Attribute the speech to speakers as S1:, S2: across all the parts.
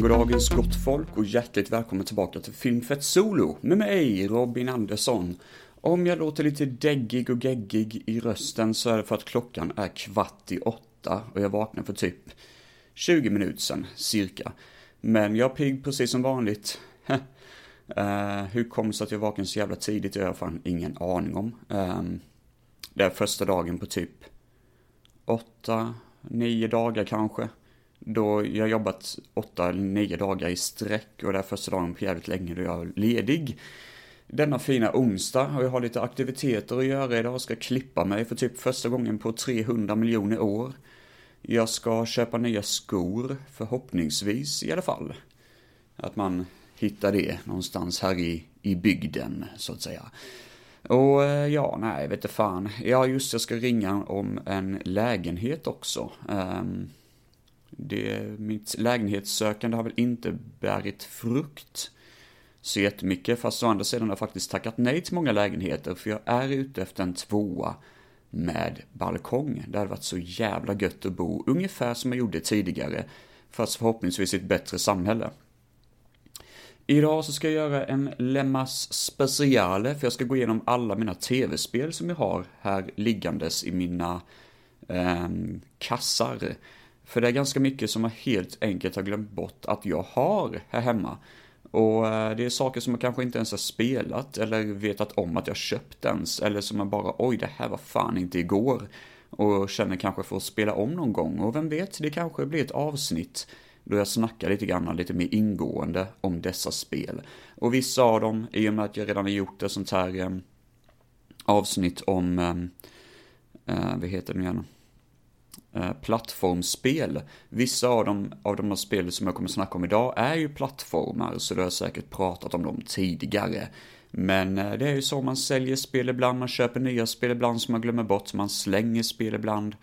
S1: Goddagens gott folk och hjärtligt välkommen tillbaka till Filmfett Solo med mig Robin Andersson. Om jag låter lite däggig och geggig i rösten så är det för att klockan är kvart i åtta och jag vaknade för typ 20 minuter sedan, cirka. Men jag är pigg precis som vanligt. uh, hur kom det sig att jag vaknade så jävla tidigt? Det har jag fan ingen aning om. Um, det är första dagen på typ åtta, nio dagar kanske. Då jag jobbat åtta eller nio dagar i sträck och det är första dagen på jävligt länge då jag är ledig. Denna fina onsdag och jag har lite aktiviteter att göra idag. Jag ska klippa mig för typ första gången på 300 miljoner år. Jag ska köpa nya skor, förhoppningsvis i alla fall. Att man hittar det någonstans här i, i bygden, så att säga. Och eh, ja, nej, vet du fan. Ja, just jag ska ringa om en lägenhet också. Um, det, mitt lägenhetssökande har väl inte bärit frukt så jättemycket, fast å andra sidan har jag faktiskt tackat nej till många lägenheter, för jag är ute efter en tvåa med balkong. Det hade varit så jävla gött att bo, ungefär som jag gjorde tidigare, fast förhoppningsvis i ett bättre samhälle. Idag så ska jag göra en Lemmas speciale, för jag ska gå igenom alla mina tv-spel som jag har här liggandes i mina eh, kassar. För det är ganska mycket som jag helt enkelt har glömt bort att jag har här hemma. Och eh, det är saker som jag kanske inte ens har spelat eller vetat om att jag köpt ens. Eller som jag bara, oj det här var fan inte igår. Och känner kanske för att spela om någon gång. Och vem vet, det kanske blir ett avsnitt då jag snackar lite grann, lite mer ingående om dessa spel. Och vissa av dem, i och med att jag redan har gjort ett sånt här eh, avsnitt om, eh, eh vad heter det nu igen? Eh, plattformsspel. Vissa av de, av de här spelen som jag kommer snacka om idag är ju plattformar, så du har säkert pratat om dem tidigare. Men eh, det är ju så man säljer spel ibland, man köper nya spel ibland som man glömmer bort, man slänger spel ibland.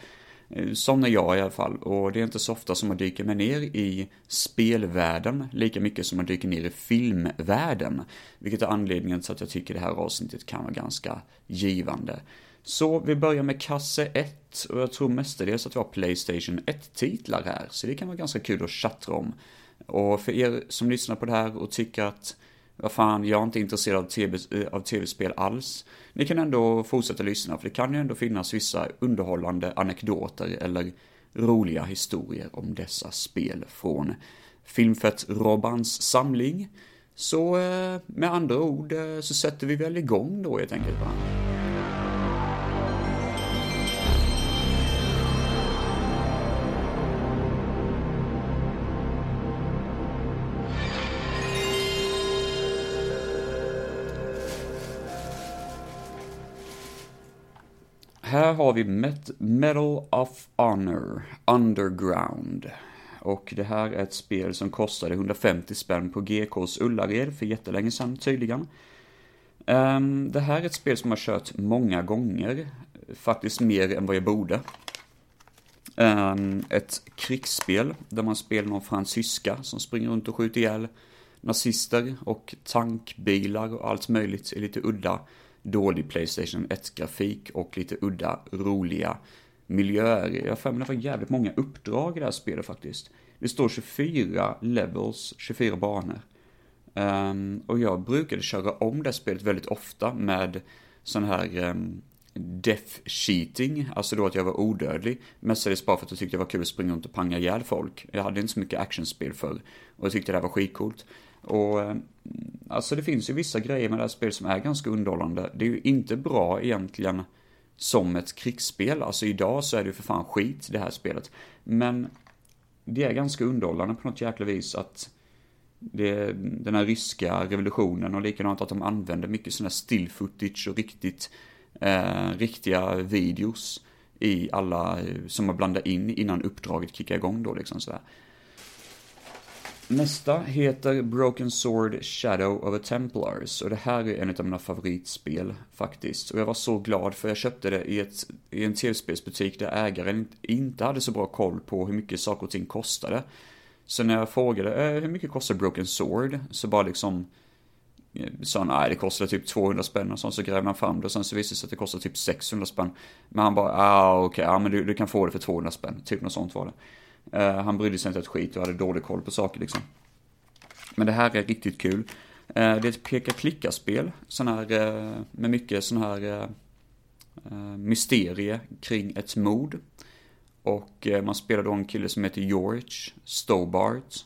S1: Eh, som är jag i alla fall, och det är inte så ofta som man dyker mig ner i spelvärlden lika mycket som man dyker ner i filmvärlden. Vilket är anledningen till att jag tycker det här avsnittet kan vara ganska givande. Så vi börjar med kasse 1 och jag tror mestadels att vi har Playstation 1-titlar här, så det kan vara ganska kul att chatta om. Och för er som lyssnar på det här och tycker att vad fan, jag är inte intresserad av, TV, eh, av tv-spel alls. Ni kan ändå fortsätta lyssna, för det kan ju ändå finnas vissa underhållande anekdoter eller roliga historier om dessa spel från Filmfett-Robbans samling. Så eh, med andra ord eh, så sätter vi väl igång då helt enkelt. Va? Här har vi Met Medal of Honor Underground. Och det här är ett spel som kostade 150 spänn på GKs Ullared för jättelänge sedan tydligen. Um, det här är ett spel som jag har kört många gånger, faktiskt mer än vad jag borde. Um, ett krigsspel där man spelar någon fransyska som springer runt och skjuter ihjäl nazister och tankbilar och allt möjligt är lite udda dålig Playstation 1-grafik och lite udda, roliga miljöer. Jag har för mig det var jävligt många uppdrag i det här spelet faktiskt. Det står 24 levels, 24 banor. Um, och jag brukade köra om det spelet väldigt ofta med sån här um, death cheating, alltså då att jag var odödlig. Mestadels bara för att jag tyckte det var kul att springa runt och panga ihjäl folk. Jag hade inte så mycket actionspel förr och jag tyckte det här var skitcoolt. Och eh, alltså det finns ju vissa grejer med det här spelet som är ganska underhållande. Det är ju inte bra egentligen som ett krigsspel. Alltså idag så är det ju för fan skit det här spelet. Men det är ganska underhållande på något jäkla vis att det, den här ryska revolutionen och likadant att de använder mycket sådana här still footage och riktigt, eh, riktiga videos i alla eh, som man blandar in innan uppdraget kickar igång då liksom sådär. Nästa heter Broken Sword Shadow of a Templars och det här är en av mina favoritspel faktiskt. Och jag var så glad för jag köpte det i, ett, i en tv-spelsbutik där ägaren inte hade så bra koll på hur mycket saker och ting kostade. Så när jag frågade eh, hur mycket kostar Broken Sword så bara liksom eh, Sa han nej det kostar typ 200 spänn och sånt så grävde han fram det och sen så visade det sig att det kostar typ 600 spänn. Men han bara, ah okej, okay, ja men du, du kan få det för 200 spänn, typ något sånt var det. Uh, han brydde sig inte ett skit och hade dålig koll på saker liksom. Men det här är riktigt kul. Uh, det är ett peka-klicka-spel, sån här, uh, med mycket sån här mysterie kring ett mord. Och man spelar då en kille som heter George Stobart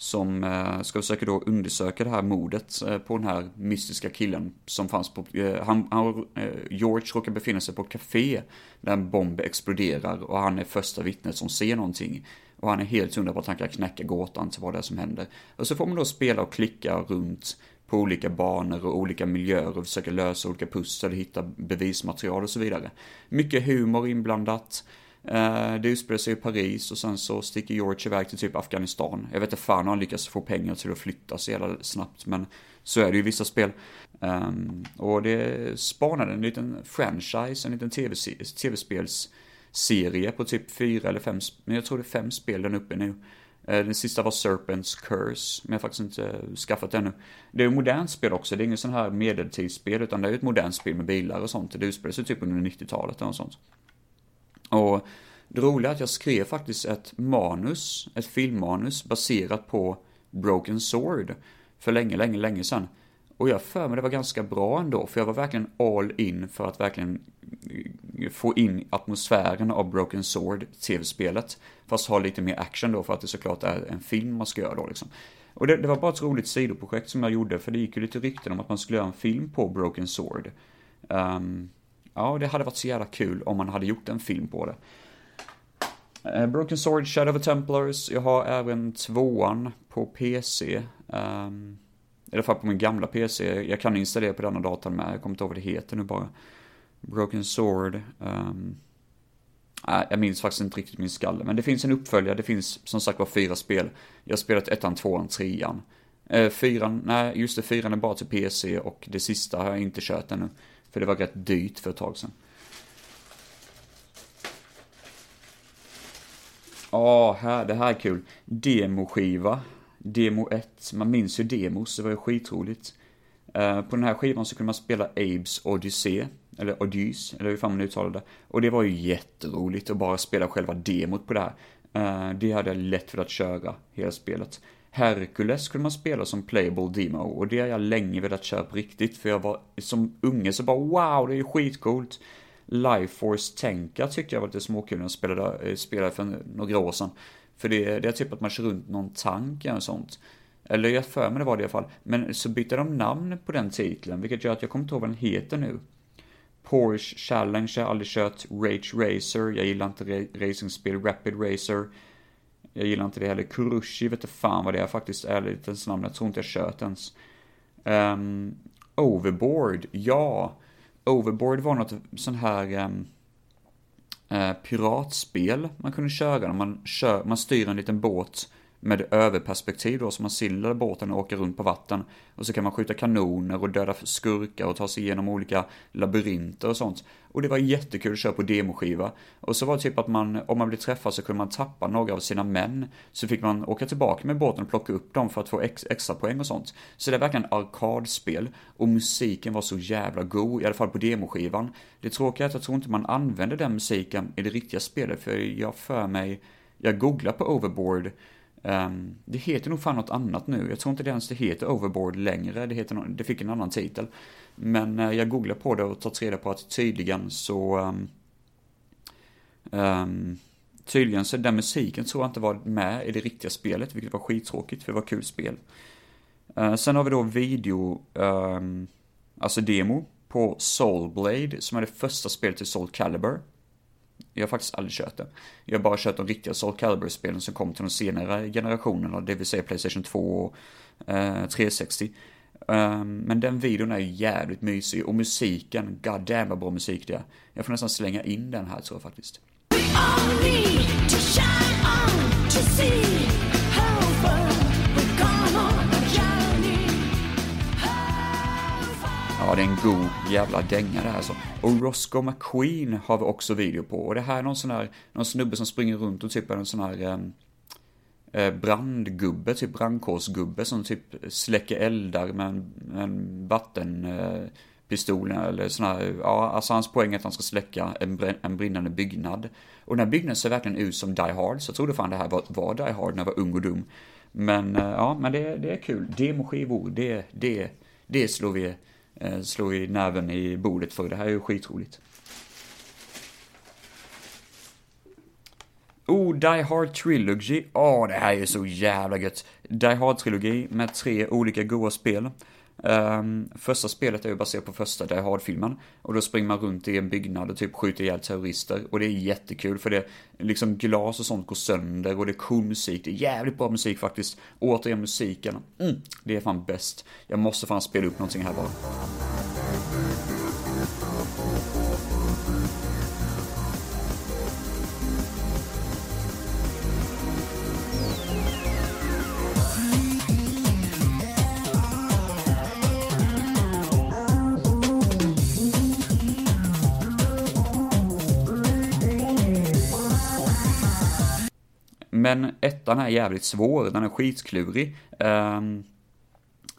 S1: som eh, ska försöka då undersöka det här mordet eh, på den här mystiska killen som fanns på, eh, han, han, George råkar befinna sig på ett café där en bomb exploderar och han är första vittnet som ser någonting. Och han är helt hundra på att han kan knäcka gåtan till vad det är som händer. Och så får man då spela och klicka runt på olika banor och olika miljöer och försöka lösa olika pussel, hitta bevismaterial och så vidare. Mycket humor inblandat. Eh, det utspelar sig i Paris och sen så sticker George iväg till typ Afghanistan. Jag vet inte fan hur han lyckas få pengar till att flytta så jävla snabbt, men så är det ju i vissa spel. Ehm, och det spanade en liten franchise, en liten tv-spelsserie på typ fyra eller fem, men jag tror det är fem spel den uppe nu. Eh, den sista var Serpent's Curse, men jag har faktiskt inte skaffat det ännu. Det är ju modernt spel också, det är inget sån här medeltidsspel, utan det är ju ett modernt spel med bilar och sånt. Det utspelar sig typ under 90-talet eller något sånt. Och det roliga är att jag skrev faktiskt ett manus, ett filmmanus baserat på Broken Sword för länge, länge, länge sedan. Och jag för mig det var ganska bra ändå, för jag var verkligen all in för att verkligen eh, få in atmosfären av Broken Sword, tv-spelet. Fast ha lite mer action då, för att det såklart är en film man ska göra då liksom. Och det, det var bara ett roligt sidoprojekt som jag gjorde, för det gick ju lite rykten om att man skulle göra en film på Broken Sword. Um, Ja, det hade varit så jävla kul om man hade gjort en film på det. Eh, Broken Sword, Shadow of the Templars. Jag har även tvåan på PC. Um, ehm, I alla fall på min gamla PC. Jag kan installera på denna datorn med. Jag kommer inte ihåg vad det heter nu bara. Broken Sword. Um, jag minns faktiskt inte riktigt min skalle. Men det finns en uppföljare. Det finns som sagt var fyra spel. Jag har spelat ettan, tvåan, trean. Eh, fyran, nej just det, fyran är bara till PC och det sista har jag inte kört ännu. För det var rätt dyrt för ett tag sedan. Ja, här, det här är kul. Demoskiva. Demo 1. Man minns ju demos, det var ju skitroligt. Uh, på den här skivan så kunde man spela Abes Odyssey, eller Odys, eller hur fan man uttalar det. Och det var ju jätteroligt att bara spela själva demot på det här. Uh, det hade jag lätt för att köra, hela spelet. Hercules kunde man spela som playable demo och det har jag länge velat köra på riktigt för jag var som unge så bara wow, det är ju skitcoolt. Life Force Tänka tyckte jag var lite småkul när jag spelade, eh, spelade för några år sedan. För det, det är typ att man kör runt någon tank eller sånt. Eller jag för mig det var det i alla fall. Men så bytte de namn på den titeln, vilket gör att jag kommer inte ihåg vad den heter nu. Porsche Challenge, jag har aldrig kört. Rage Racer, jag gillar inte racingspel. Rapid Racer. Jag gillar inte det heller. Kurushi vet inte fan vad det är faktiskt, Ärligt ens namn. Jag tror inte jag kört ens. Um, Overboard, ja. Overboard var något sån här um, uh, piratspel man kunde köra man, kör, man styr en liten båt med överperspektiv då, så man sillar båten och åker runt på vatten. Och så kan man skjuta kanoner och döda skurkar och ta sig igenom olika labyrinter och sånt. Och det var jättekul att köra på demoskiva. Och så var det typ att man, om man blev träffad så kunde man tappa några av sina män. Så fick man åka tillbaka med båten och plocka upp dem för att få ex, extra poäng och sånt. Så det är verkligen arkadspel. Och musiken var så jävla god, i alla fall på demoskivan. Det tråkiga är att jag tror inte man använder den musiken i det riktiga spelet, för jag för mig, jag googlar på Overboard Um, det heter nog fan något annat nu. Jag tror inte det ens det heter Overboard längre. Det, heter det fick en annan titel. Men uh, jag googlade på det och tagit reda på att tydligen så... Um, um, tydligen så den musiken tror jag inte var med i det riktiga spelet, vilket var skittråkigt, för det var kul spel. Uh, sen har vi då video, alltså demo, på Soulblade, som är det första spelet till Soul Calibur. Jag har faktiskt aldrig kört det. Jag har bara kört de riktiga Soul Calibur-spelen som kom till de senare generationerna, det vill säga Playstation 2 och eh, 360. Um, ehm, men den videon är ju jävligt mysig och musiken, god damn vad bra musik det är. Jag får nästan slänga in den här tror jag faktiskt. Ja, det är en god jävla dänga det här så. Alltså. Och Roscoe McQueen har vi också video på. Och det här är någon sån här, någon snubbe som springer runt och typ är en sån här ehm, eh, brandgubbe, typ brandkårsgubbe som typ släcker eldar med en, en vatten, eh, pistolen eller sån här, ja, alltså hans poäng är att han ska släcka en, en brinnande byggnad. Och den här byggnaden ser verkligen ut som Die Hard, så jag trodde fan det här var, var Die Hard när jag var ung och dum. Men eh, ja, men det, det är kul. Demoskivor, det, det, det slår vi, eh, slår i näven i bordet för. Det här är ju skitroligt. Oh, Die Hard Trilogy. Åh, oh, det här är ju så jävla gött. Die Hard-trilogi med tre olika goa spel. Um, första spelet är ju baserat på första Die Hard-filmen. Och då springer man runt i en byggnad och typ skjuter ihjäl terrorister. Och det är jättekul för det liksom glas och sånt går sönder och det är cool musik. Det är jävligt bra musik faktiskt. Återigen musiken. Mm, det är fan bäst. Jag måste fan spela upp någonting här bara. Men ettan är jävligt svår, den är skitklurig. Um, ehm,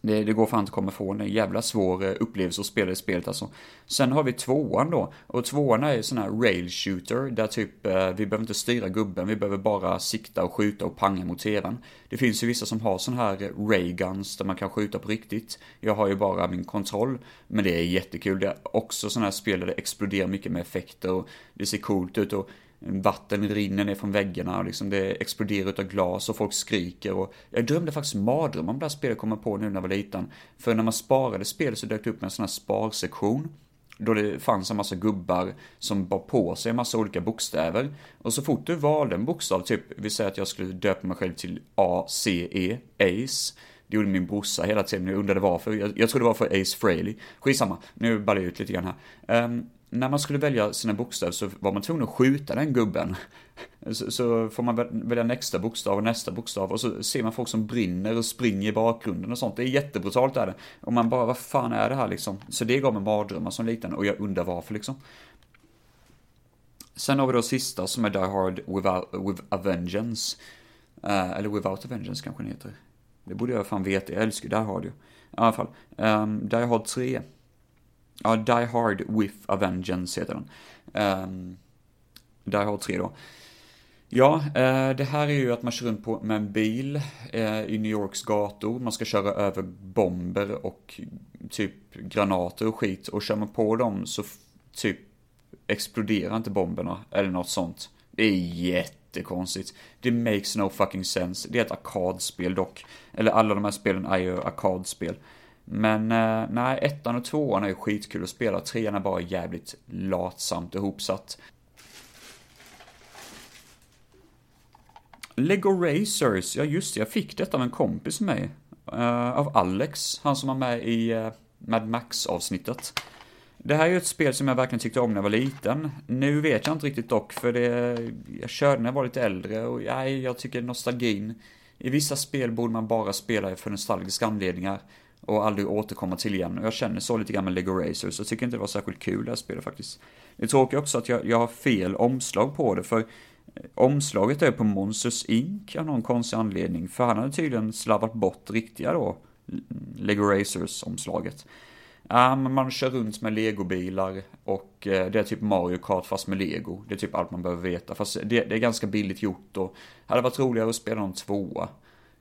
S1: det, det, går fan inte att komma ifrån, det är en jävla svår eh, upplevelse att spela i spelet alltså. Sen har vi tvåan då, och tvåan är ju sån här rail shooter, där typ eh, vi behöver inte styra gubben, vi behöver bara sikta och skjuta och panga mot tvn. Det finns ju vissa som har sån här eh, ray guns där man kan skjuta på riktigt. Jag har ju bara min kontroll, men det är jättekul. Det är också sån här spel där det exploderar mycket med effekter och det ser coolt ut och vatten rinner ner från väggarna och liksom det exploderar utav glas och folk skriker och jag drömde faktiskt mardrömmar om det här spelet kommer på nu när jag var liten. För när man sparade spel så dök det upp en sån här sparsektion. Då det fanns en massa gubbar som bar på sig en massa olika bokstäver. Och så fort du valde en bokstav, typ, vi säger att jag skulle döpa mig själv till A, C, E, Ace. Det gjorde min brorsa hela tiden, jag undrade varför. Jag, jag tror det var för Ace Frehley. Skitsamma, nu ballar jag ut lite grann här. Um, när man skulle välja sina bokstäver så var man tvungen att skjuta den gubben. Så, så, får man välja nästa bokstav och nästa bokstav och så ser man folk som brinner och springer i bakgrunden och sånt. Det är jättebrutalt är det. Och man bara, vad fan är det här liksom? Så det gav mig mardrömmar som liten och jag undrar varför liksom. Sen har vi då sista som är Die Hard Without, with a Vengeance. Uh, eller Without a Vengeance kanske den heter. Det borde jag fan veta, jag älskar Die Hard ju. I alla fall. Um, Die Hard 3 Ja, Die Hard with a Vengeance heter den. Um, Die Hard 3 då. Ja, uh, det här är ju att man kör runt på, med en bil uh, i New Yorks gator. Man ska köra över bomber och typ granater och skit. Och kör man på dem så typ exploderar inte bomberna eller något sånt. Det är jättekonstigt. Det makes no fucking sense. Det är ett arkadspel dock. Eller alla de här spelen är ju arkadspel. Men eh, nej, ettan och tvåan är ju skitkul att spela. Trean är bara jävligt latsamt ihopsatt. Lego Racers, ja just det, jag fick detta av en kompis med mig. Uh, av Alex, han som var med i uh, Mad Max-avsnittet. Det här är ju ett spel som jag verkligen tyckte om när jag var liten. Nu vet jag inte riktigt dock, för det, jag körde när jag var lite äldre och nej, jag tycker nostalgin. I vissa spel borde man bara spela för nostalgiska anledningar och aldrig återkomma till igen. Och jag känner så lite grann med Lego Racers, jag tycker inte det var särskilt kul det här spelet faktiskt. Det är tråkigt också att jag, jag har fel omslag på det, för eh, omslaget är på Monsters Inc av någon konstig anledning, för han hade tydligen slarvat bort riktiga då, mm, Lego Racers-omslaget. Ja, men man kör runt med legobilar och eh, det är typ Mario Kart fast med lego. Det är typ allt man behöver veta. Fast det, det är ganska billigt gjort och hade varit roligare att spela någon tvåa.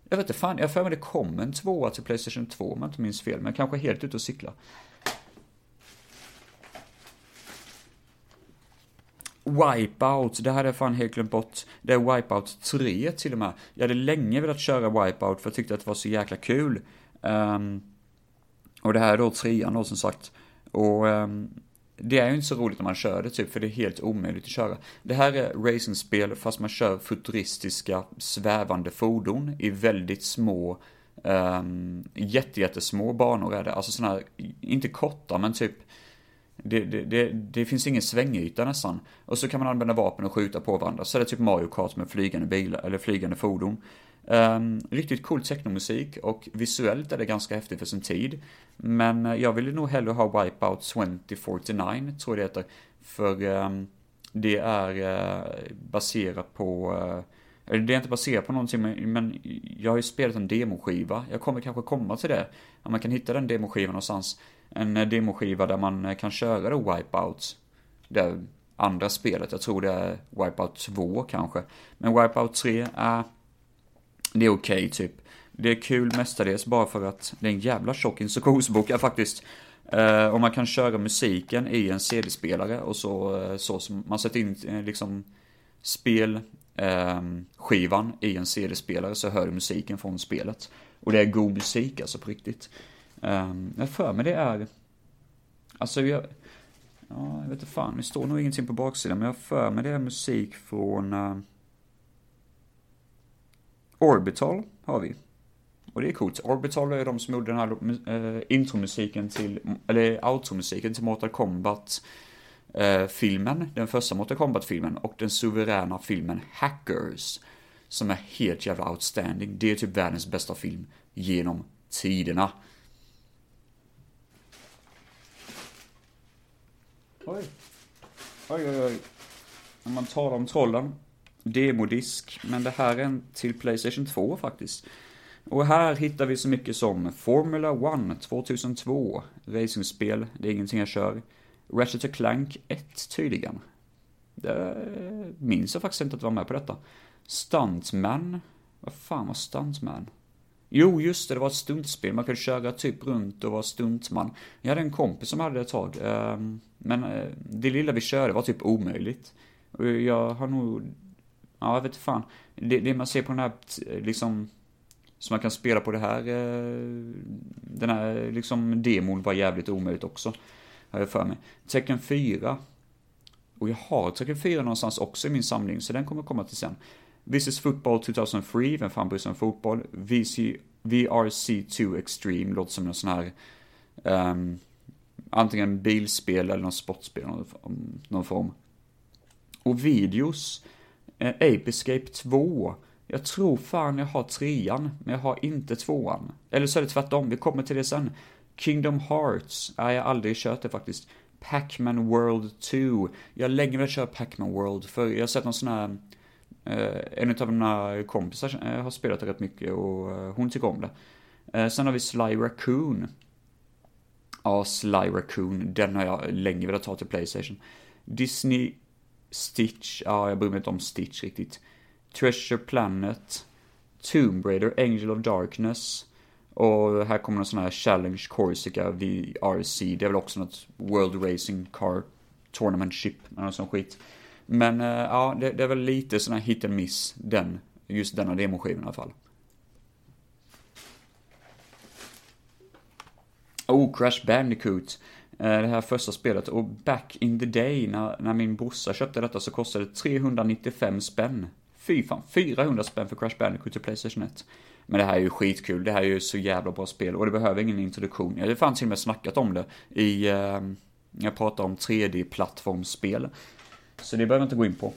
S1: Jag vet inte fan, jag för mig det kom en tvåa till Playstation 2 om jag inte minns fel, men jag kanske är helt ute och cykla. Wipeout, det hade jag fan helt glömt bort. Det är Wipeout 3 till och med. Jag hade länge velat köra Wipeout för jag tyckte att det var så jäkla kul. Um, och det här är då trean då som sagt. Och um, det är ju inte så roligt när man kör det typ, för det är helt omöjligt att köra. Det här är racingspel fast man kör futuristiska svävande fordon i väldigt små, ehm, um, jättejättesmå banor är det. Alltså sådana här, inte korta men typ det, det, det, det, finns ingen svängyta nästan. Och så kan man använda vapen och skjuta på varandra. Så är det typ Mario Kart med flygande bilar, eller flygande fordon. Um, riktigt cool technomusik och visuellt är det ganska häftigt för sin tid. Men eh, jag ville nog hellre ha Wipeout 2049, tror jag det heter. För um, det är uh, baserat på uh, Eller det är inte baserat på någonting, men, men jag har ju spelat en demoskiva. Jag kommer kanske komma till det. Om man kan hitta den demoskivan någonstans. En demoskiva där man kan köra då Wipeout. Det andra spelet, jag tror det är Wipeout 2 kanske. Men Wipeout 3 är... Det är okej okay, typ. Det är kul mestadels bara för att det är en jävla tjock instruktionsbok är faktiskt. Eh, och man kan köra musiken i en CD-spelare och så, eh, så som man sätter in eh, liksom spel, eh, skivan i en CD-spelare så hör du musiken från spelet. Och det är god musik alltså på riktigt. Eh, jag för mig det är, alltså jag, ja, jag vet inte fan, det står nog ingenting på baksidan, men jag för mig det är musik från uh, Orbital har vi. Och det är coolt. Orbital är de som gjorde den här äh, intromusiken till, eller outromusiken till Mortal Kombat äh, filmen, den första Mortal Kombat-filmen och den suveräna filmen Hackers. Som är helt jävla outstanding. Det är typ världens bästa film genom tiderna. Oj. Oj, oj, oj. När man talar om trollen. Demodisk, men det här är en till Playstation 2 faktiskt. Och här hittar vi så mycket som Formula 1 2002, racingspel, det är ingenting jag kör. Ratchet Clank 1 tydligen. Det minns jag faktiskt inte att vara med på detta. Stuntman, vad fan var Stuntman? Jo, just det, det var ett stuntspel. Man kunde köra typ runt och vara stuntman. Jag hade en kompis som hade det ett tag. Ehm, men eh, det lilla vi körde var typ omöjligt. Och jag har nog, ja, jag vet fan. Det, det man ser på den här, liksom, Som man kan spela på det här, eh, den här liksom demon var jävligt omöjligt också. Har jag för mig. Tecken 4. Och jag har Tecken 4 någonstans också i min samling, så den kommer komma till sen. This is football 2003, vem fan bryr sig om fotboll? VC, VRC2 Extreme låter som en sån här, um, antingen bilspel eller något sportspel någon, någon form. Och videos, eh, Ape Escape 2, jag tror fan jag har trean, men jag har inte tvåan. Eller så är det tvärtom, vi kommer till det sen. Kingdom Hearts, nej jag har aldrig kört det faktiskt. Pac-Man World 2. Jag har länge velat köra Pac-Man World, för jag har sett någon sån här, eh, en av mina kompisar eh, har spelat det rätt mycket och eh, hon tycker om det. Eh, sen har vi Sly Raccoon. Ja, Sly Raccoon, den har jag länge velat ta till Playstation. Disney Stitch, ja jag bryr mig inte om Stitch riktigt. Treasure Planet, Tomb Raider, Angel of Darkness. Och här kommer en sån här Challenge Corsica VRC. Det är väl också något World Racing Car Tournament Ship, eller något sånt skit. Men eh, ja, det, det, är väl lite sån här hit and miss, den, just denna demoskivan i alla fall. Oh, Crash Bandicoot. Eh, det här första spelet. Och back in the day, när, när min brorsa köpte detta så kostade det 395 spänn. Fy fan, 400 spänn för Crash Bandicoot till Playstation 1. Men det här är ju skitkul, det här är ju så jävla bra spel och det behöver ingen introduktion. Jag har fan till och med snackat om det i, eh, jag pratar om 3D-plattformsspel. Så det behöver jag inte gå in på.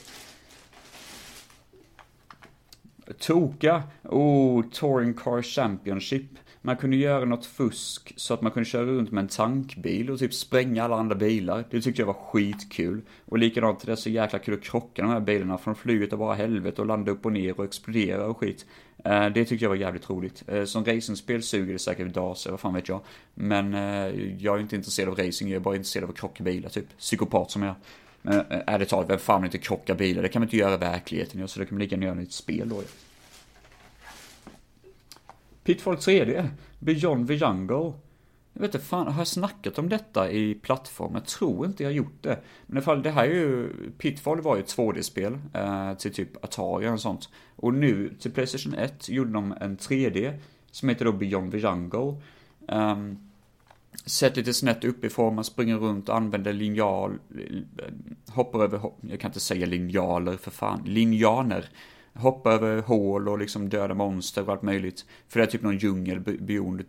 S1: Toka, oh, Touring Car Championship. Man kunde göra något fusk så att man kunde köra runt med en tankbil och typ spränga alla andra bilar. Det tyckte jag var skitkul. Och likadant, det är så jäkla kul att krocka de här bilarna från flyget och bara helvete och landa upp och ner och explodera och skit. Eh, det tyckte jag var jävligt roligt. Eh, som racingspel suger det säkert daser, vad fan vet jag. Men eh, jag är inte intresserad av racing, jag är bara intresserad av att krocka bilar, typ. Psykopat som jag Men ärligt talat, vem fan vill inte krocka bilar? Det kan man inte göra i verkligheten, så det kan man lika gärna göra i ett spel då. Pitfall 3D, Beyond the Jungle. Jag vet inte fan, har jag snackat om detta i plattform? Jag tror inte jag gjort det. Men i alla fall, det här är ju, Pitfall var ju ett 2D-spel eh, till typ Atari och sånt. Och nu till Playstation 1 gjorde de en 3D som heter då Beyond the Jungle. Um, Sett lite snett uppifrån, man springer runt och använder linjal, eh, hoppar över, jag kan inte säga linjaler för fan, linjaner hoppa över hål och liksom döda monster och allt möjligt. För det är typ någon djungel beyond,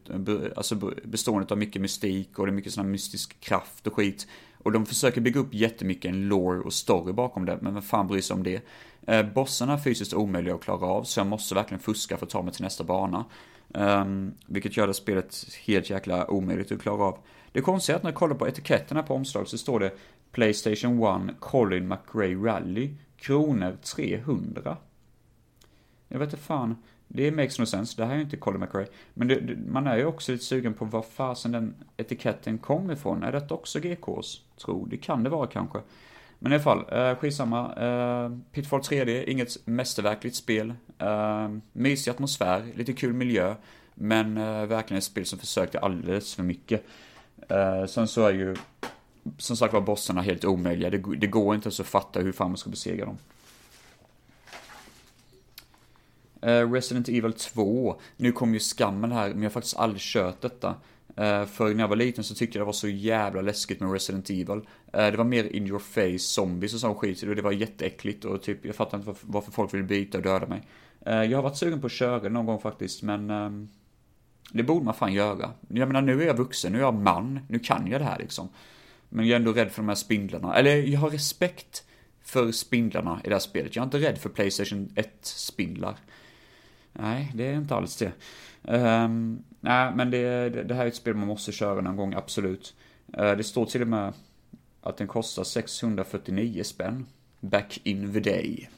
S1: alltså bestående av mycket mystik och det är mycket sån här mystisk kraft och skit. Och de försöker bygga upp jättemycket en lore och story bakom det, men vem fan bryr sig om det? Eh, bossarna är fysiskt omöjliga att klara av, så jag måste verkligen fuska för att ta mig till nästa bana. Um, vilket gör det spelet helt jäkla omöjligt att klara av. Det konstiga är att när jag kollar på etiketterna på omslaget så står det Playstation 1 Colin McRae Rally, kronor 300. Jag vet inte fan. Det makes no sense. Det här är ju inte Colin McRae. Men det, det, man är ju också lite sugen på var fasen den etiketten kom ifrån. Är detta också GKs tro? Det kan det vara kanske. Men i alla fall, eh, skitsamma. Eh, Pitfall 3D, inget mästerverkligt spel. Eh, mysig atmosfär, lite kul miljö. Men eh, verkligen ett spel som försökte alldeles för mycket. Eh, sen så är ju, som sagt var, bossarna helt omöjliga. Det, det går inte ens att fatta hur fan man ska besegra dem. Eh, Eh, Resident Evil 2. Nu kom ju skammen här, men jag har faktiskt aldrig kört detta. Uh, för när jag var liten så tyckte jag det var så jävla läskigt med Resident Evil. Uh, det var mer in your face zombies och sån skit och det var jätteäckligt och typ jag fattar inte varför, varför folk vill byta och döda mig. Uh, jag har varit sugen på att köra någon gång faktiskt men ehm, det borde man fan göra. Jag menar nu är jag vuxen, nu är jag man, nu kan jag det här liksom. Men jag är ändå rädd för de här spindlarna. Eller jag har respekt för spindlarna i det här spelet. Jag är inte rädd för Playstation 1-spindlar. Nej, det är inte alls det. Um, nej, men det, det, här är ett spel man måste köra någon gång, absolut. Uh, det står till och med att den kostar 649 spänn. Back in the day.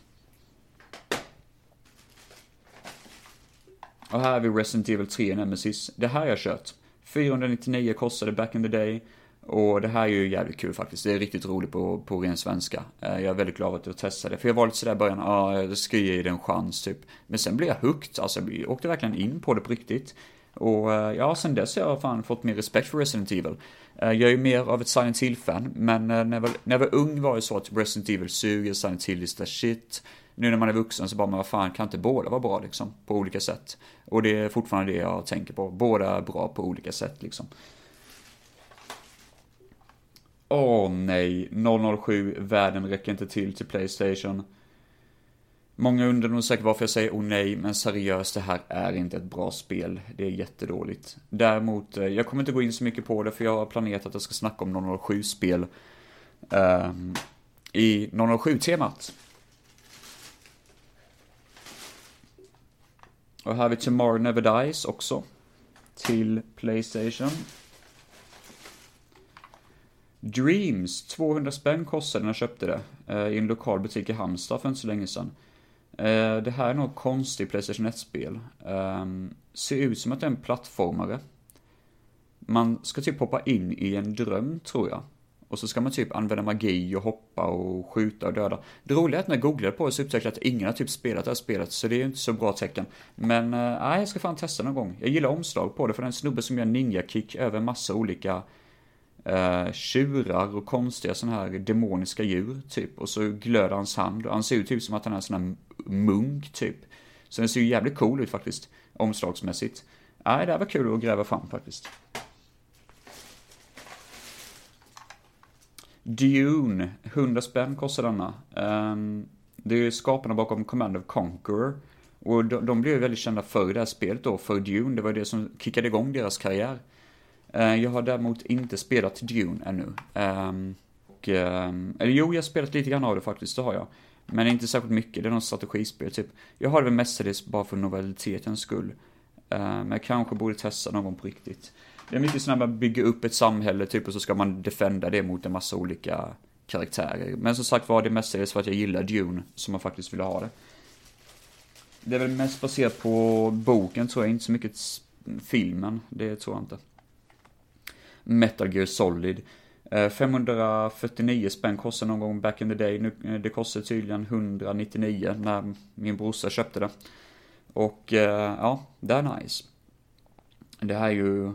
S1: Och här har vi Resident Evil 3 Nemesis. Det här har jag kört. 499 kostade back in the day. Och det här är ju jävligt kul faktiskt. Det är riktigt roligt på, på ren svenska. Eh, jag är väldigt glad att jag testade. För jag var lite sådär i början, ja, jag ska ge det en chans typ. Men sen blev jag hooked, alltså jag åkte verkligen in på det på riktigt. Och eh, ja, sen dess har jag fan fått mer respekt för Resident Evil. Eh, jag är ju mer av ett Silent Hill-fan, men när jag, var, när jag var ung var det så att Resident Evil suger, Silent Hill is the shit. Nu när man är vuxen så bara, men vad fan, kan inte båda vara bra liksom? På olika sätt. Och det är fortfarande det jag tänker på. Båda är bra på olika sätt liksom. Åh oh, nej, 007, världen räcker inte till till Playstation. Många undrar nog säkert varför jag säger oh nej, men seriöst, det här är inte ett bra spel. Det är jättedåligt. Däremot, eh, jag kommer inte gå in så mycket på det, för jag har planerat att jag ska snacka om 007-spel. Um, ehm, I 007-temat. Och här har vi Tomorrow Never Dies också. Till Playstation. Dreams, 200 spänn kostade när jag köpte det. Eh, I en lokal butik i Halmstad för inte så länge sedan. Eh, det här är nog konstigt Playstation 1-spel. Ehm, ser ut som att det är en plattformare. Man ska typ hoppa in i en dröm, tror jag. Och så ska man typ använda magi och hoppa och skjuta och döda. Det roliga är att när jag googlade på det så upptäckte jag att ingen har typ spelat det här spelet, så det är ju inte så bra tecken. Men, eh, nej, jag ska fan testa någon gång. Jag gillar omslag på det, för det är en snubbe som gör ninja-kick över massa olika eh, tjurar och konstiga sådana här demoniska djur, typ. Och så glöder hans hand och han ser ut typ som att han är en sån här munk, typ. Så den ser ju jävligt cool ut faktiskt, omslagsmässigt. Nej, det här var kul att gräva fram faktiskt. Dune, 100 spänn kostar denna. Um, det är skaparna bakom Command of Conqueror. Och de, de blev ju väldigt kända för det här spelet då, för Dune. Det var det som kickade igång deras karriär. Eh, jag har däremot inte spelat Dune ännu. Ehm, och, ehm, eller jo, jag har spelat lite grann av det faktiskt, det har jag. Men inte särskilt mycket, det är något strategispel typ. Jag har det väl mestadels bara för novalitetens skull. Ehm, men jag kanske borde testa någon gång på riktigt. Det är mycket sådär man bygger upp ett samhälle typ och så ska man defenda det mot en massa olika karaktärer. Men som sagt var det mestadels för att jag gillar Dune som man faktiskt ville ha det. Det är väl mest baserat på boken tror jag, inte så mycket filmen. Det tror jag inte. Metal Gear Solid. Eh, 549 spänn kostade någon gång back in the day. Nu, eh, det kostade tydligen 199 när min brorsa köpte det. Och eh, ja, det är nice. Det här är ju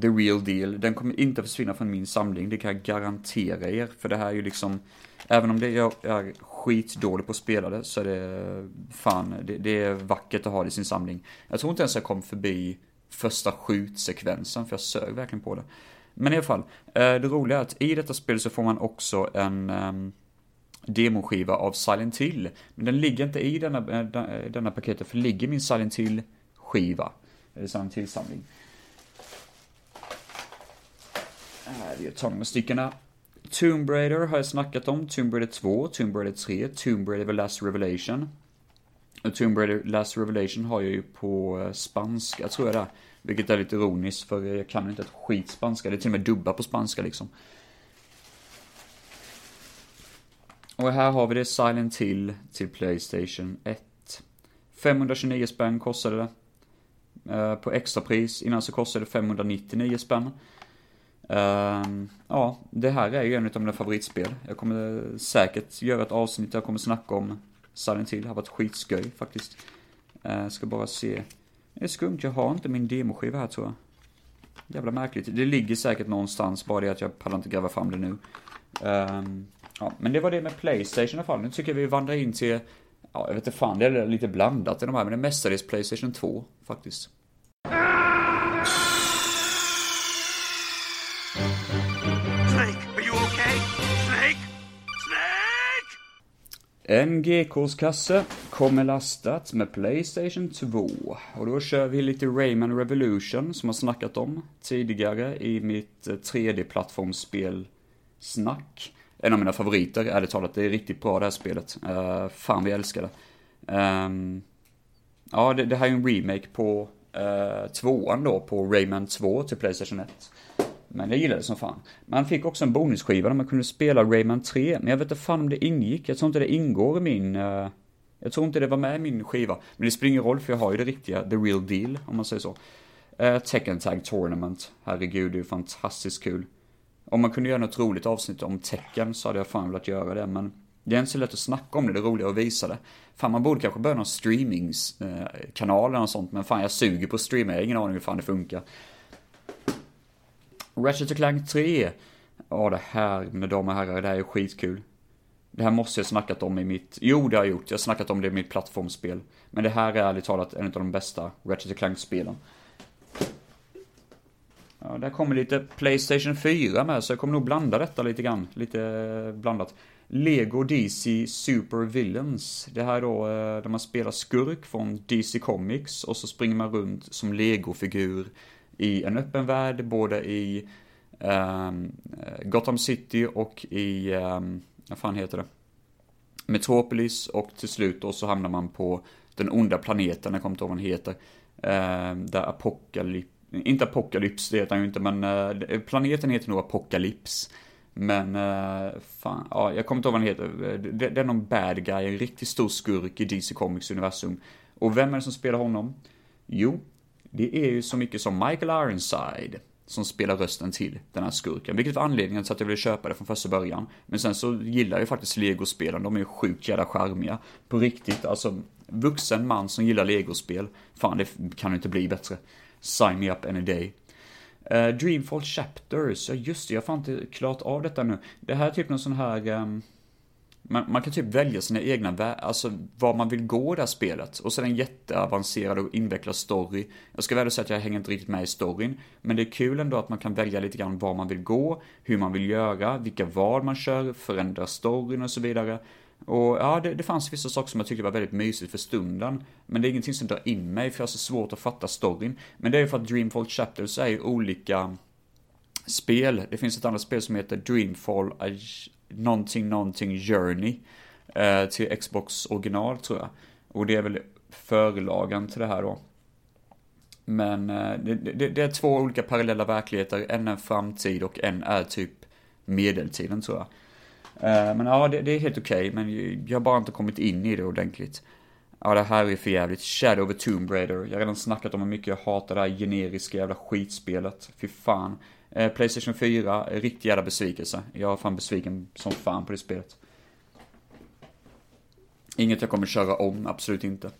S1: the real deal. Den kommer inte försvinna från min samling, det kan jag garantera er. För det här är ju liksom, även om det jag är skitdålig på att spela det, så är det fan, det, det, är vackert att ha det i sin samling. Jag tror inte ens jag kom förbi första skjutsekvensen, för jag sög verkligen på det. Men i alla fall, eh, det roliga är att i detta spel så får man också en um, demoskiva av Silent Hill. Men den ligger inte i denna, eh, eh, denna paketet, för ligger min Silent Hill-skiva, eller Silent Hill-samling. Vi tar några stycken. Tomb Raider har jag snackat om, Tomb Raider 2, Tomb Raider 3, Tomb Raider The Last Revelation. Eh, Tomb Raider Last Revelation har jag ju på eh, spanska, tror jag det är. Vilket är lite ironiskt, för jag kan inte ett skit spanska. Det är till och med dubba på spanska liksom. Och här har vi det Silent Hill till Playstation 1. 529 spänn kostade det. Eh, på extrapris, innan så kostade det 599 spänn. Ehm, ja, det här är ju en av mina favoritspel. Jag kommer säkert göra ett avsnitt där jag kommer snacka om Silent Hill. Har varit skitsköj faktiskt. Uh, ska bara se. Det är skumt, jag har inte min demoskiva här tror jag. Jävla märkligt. Det ligger säkert någonstans, bara det att jag pallar inte gräva fram det nu. Um, ja, men det var det med Playstation i alla fall. Nu tycker jag vi vandrar in till, ja, jag vet inte fan, det är lite blandat i de här, men det är mestadels Playstation 2 faktiskt. En GKs-kasse kommer lastat med Playstation 2. Och då kör vi lite Rayman Revolution som jag snackat om tidigare i mitt eh, 3D-plattformsspel-snack. En av mina favoriter, ärligt talat. Det är riktigt bra det här spelet. Uh, fan vi älskar det. Um, ja, det, det, här är en remake på uh, tvåan då, på Rayman 2 till Playstation 1. Men jag gillade det som fan. Man fick också en bonusskiva där man kunde spela Rayman 3, men jag vet inte fan om det ingick. Jag tror inte det ingår i min... Uh, jag tror inte det var med i min skiva. Men det spelar ingen roll för jag har ju det riktiga, the real deal, om man säger så. Uh, Tekken Tag Tournament, herregud, det är ju fantastiskt kul. Om man kunde göra något roligt avsnitt om tecken så hade jag fan velat göra det, men det är inte så lätt att snacka om det, det är roligare att visa det. Fan, man borde kanske börja någon streamingskanal eh, eller något sånt, men fan jag suger på att streama, jag har ingen aning hur fan det funkar. Ratchet Clank 3. Ja, det här, mina damer och herrar, det här är skitkul. Det här måste jag snackat om i mitt, jo det har jag gjort, jag har snackat om det i mitt plattformsspel. Men det här är ärligt talat en av de bästa Ratchet Clank-spelen. Ja, där kommer lite Playstation 4 med, så jag kommer nog blanda detta lite grann. Lite eh, blandat. Lego DC Super Villains. Det här är då eh, där man spelar skurk från DC Comics och så springer man runt som Lego-figur i en öppen värld, både i um, Gotham City och i, um, vad fan heter det? Metropolis och till slut då så hamnar man på den onda planeten, jag kommer inte ihåg vad den heter. Um, där Apocalypse, inte Apocalypse, det heter han ju inte, men uh, planeten heter nog Apocalypse. Men, uh, fan, ja, jag kommer inte ihåg vad den heter. Det, det är någon bad guy, en riktigt stor skurk i DC Comics universum. Och vem är det som spelar honom? Jo, det är ju så mycket som Michael Ironside som spelar rösten till den här skurken. Vilket var anledningen till att jag ville köpa det från första början. Men sen så gillar jag ju faktiskt legospelen, de är ju sjukt jävla charmiga. På riktigt, alltså vuxen man som gillar legospel. fan det kan inte bli bättre. Sign me up any day. Uh, Dreamfall Chapters, ja just det, jag har fan inte klart av detta nu. Det här är typ någon sån här... Um, man, man, kan typ välja sina egna, alltså var man vill gå det här spelet. Och så är det en jätteavancerad och invecklad story. Jag ska väl säga att jag hänger inte riktigt med i storyn. Men det är kul ändå att man kan välja lite grann var man vill gå, hur man vill göra, vilka val man kör, förändra storyn och så vidare. Och ja, det, det fanns vissa saker som jag tyckte var väldigt mysigt för stunden. Men det är ingenting som drar in mig, för jag har så svårt att fatta storyn. Men det är ju för att Dreamfall Chapters är ju olika spel. Det finns ett annat spel som heter Dreamfall någonting, någonting Journey eh, till Xbox original tror jag. Och det är väl förlagen till det här då. Men eh, det, det, det, är två olika parallella verkligheter, en är framtid och en är typ medeltiden tror jag. Eh, men ja, det, det är helt okej, okay, men jag har bara inte kommit in i det ordentligt. Ja, det här är för jävligt. Shadow of a Tomb Raider. Jag har redan snackat om hur mycket jag hatar det här generiska jävla skitspelet. Fy fan. Eh, Playstation 4, riktig jävla besvikelse. Jag är fan besviken som fan på det spelet. Inget jag kommer köra om, absolut inte.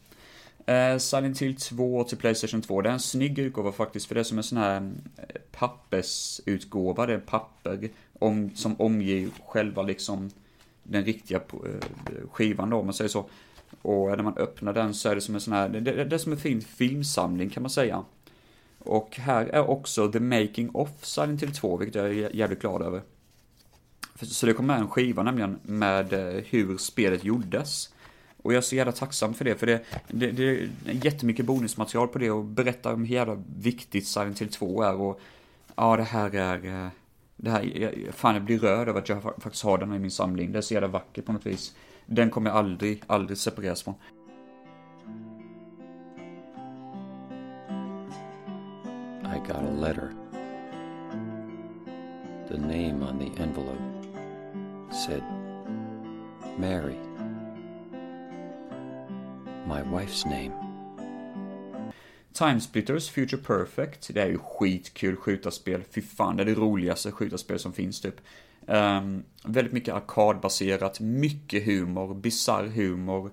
S1: Eh, Silent Hill 2 till Playstation 2, det är en snygg utgåva faktiskt, för det är som en sån här eh, pappersutgåva, det är papper om, som omger själva liksom den riktiga eh, skivan då, om man säger så. Och när man öppnar den så är det som en sån här, det, det, det är som en fin filmsamling kan man säga. Och här är också The Making of Silent Hill 2, vilket jag är jävligt glad över. Så det kom med en skiva nämligen med eh, hur spelet gjordes. Och jag är så jävla tacksam för det, för det, det, det är jättemycket bonusmaterial på det och berättar om hur jävla viktigt Silent Hill 2 är och ja, det här är... Eh, det här, fan jag blir rörd över att jag faktiskt har den i min samling. Det är så jävla vackert på något vis. Den kommer jag aldrig, aldrig separeras från.
S2: I got a letter. The name on the envelope said Mary. my wife's name.
S1: Timesplitters Future Perfect, det är ju skitkul skjutarspel. Fy fan, det är det roligaste skjutarspel som finns typ. Um, väldigt mycket arkadbaserat, mycket humor, bizarr humor.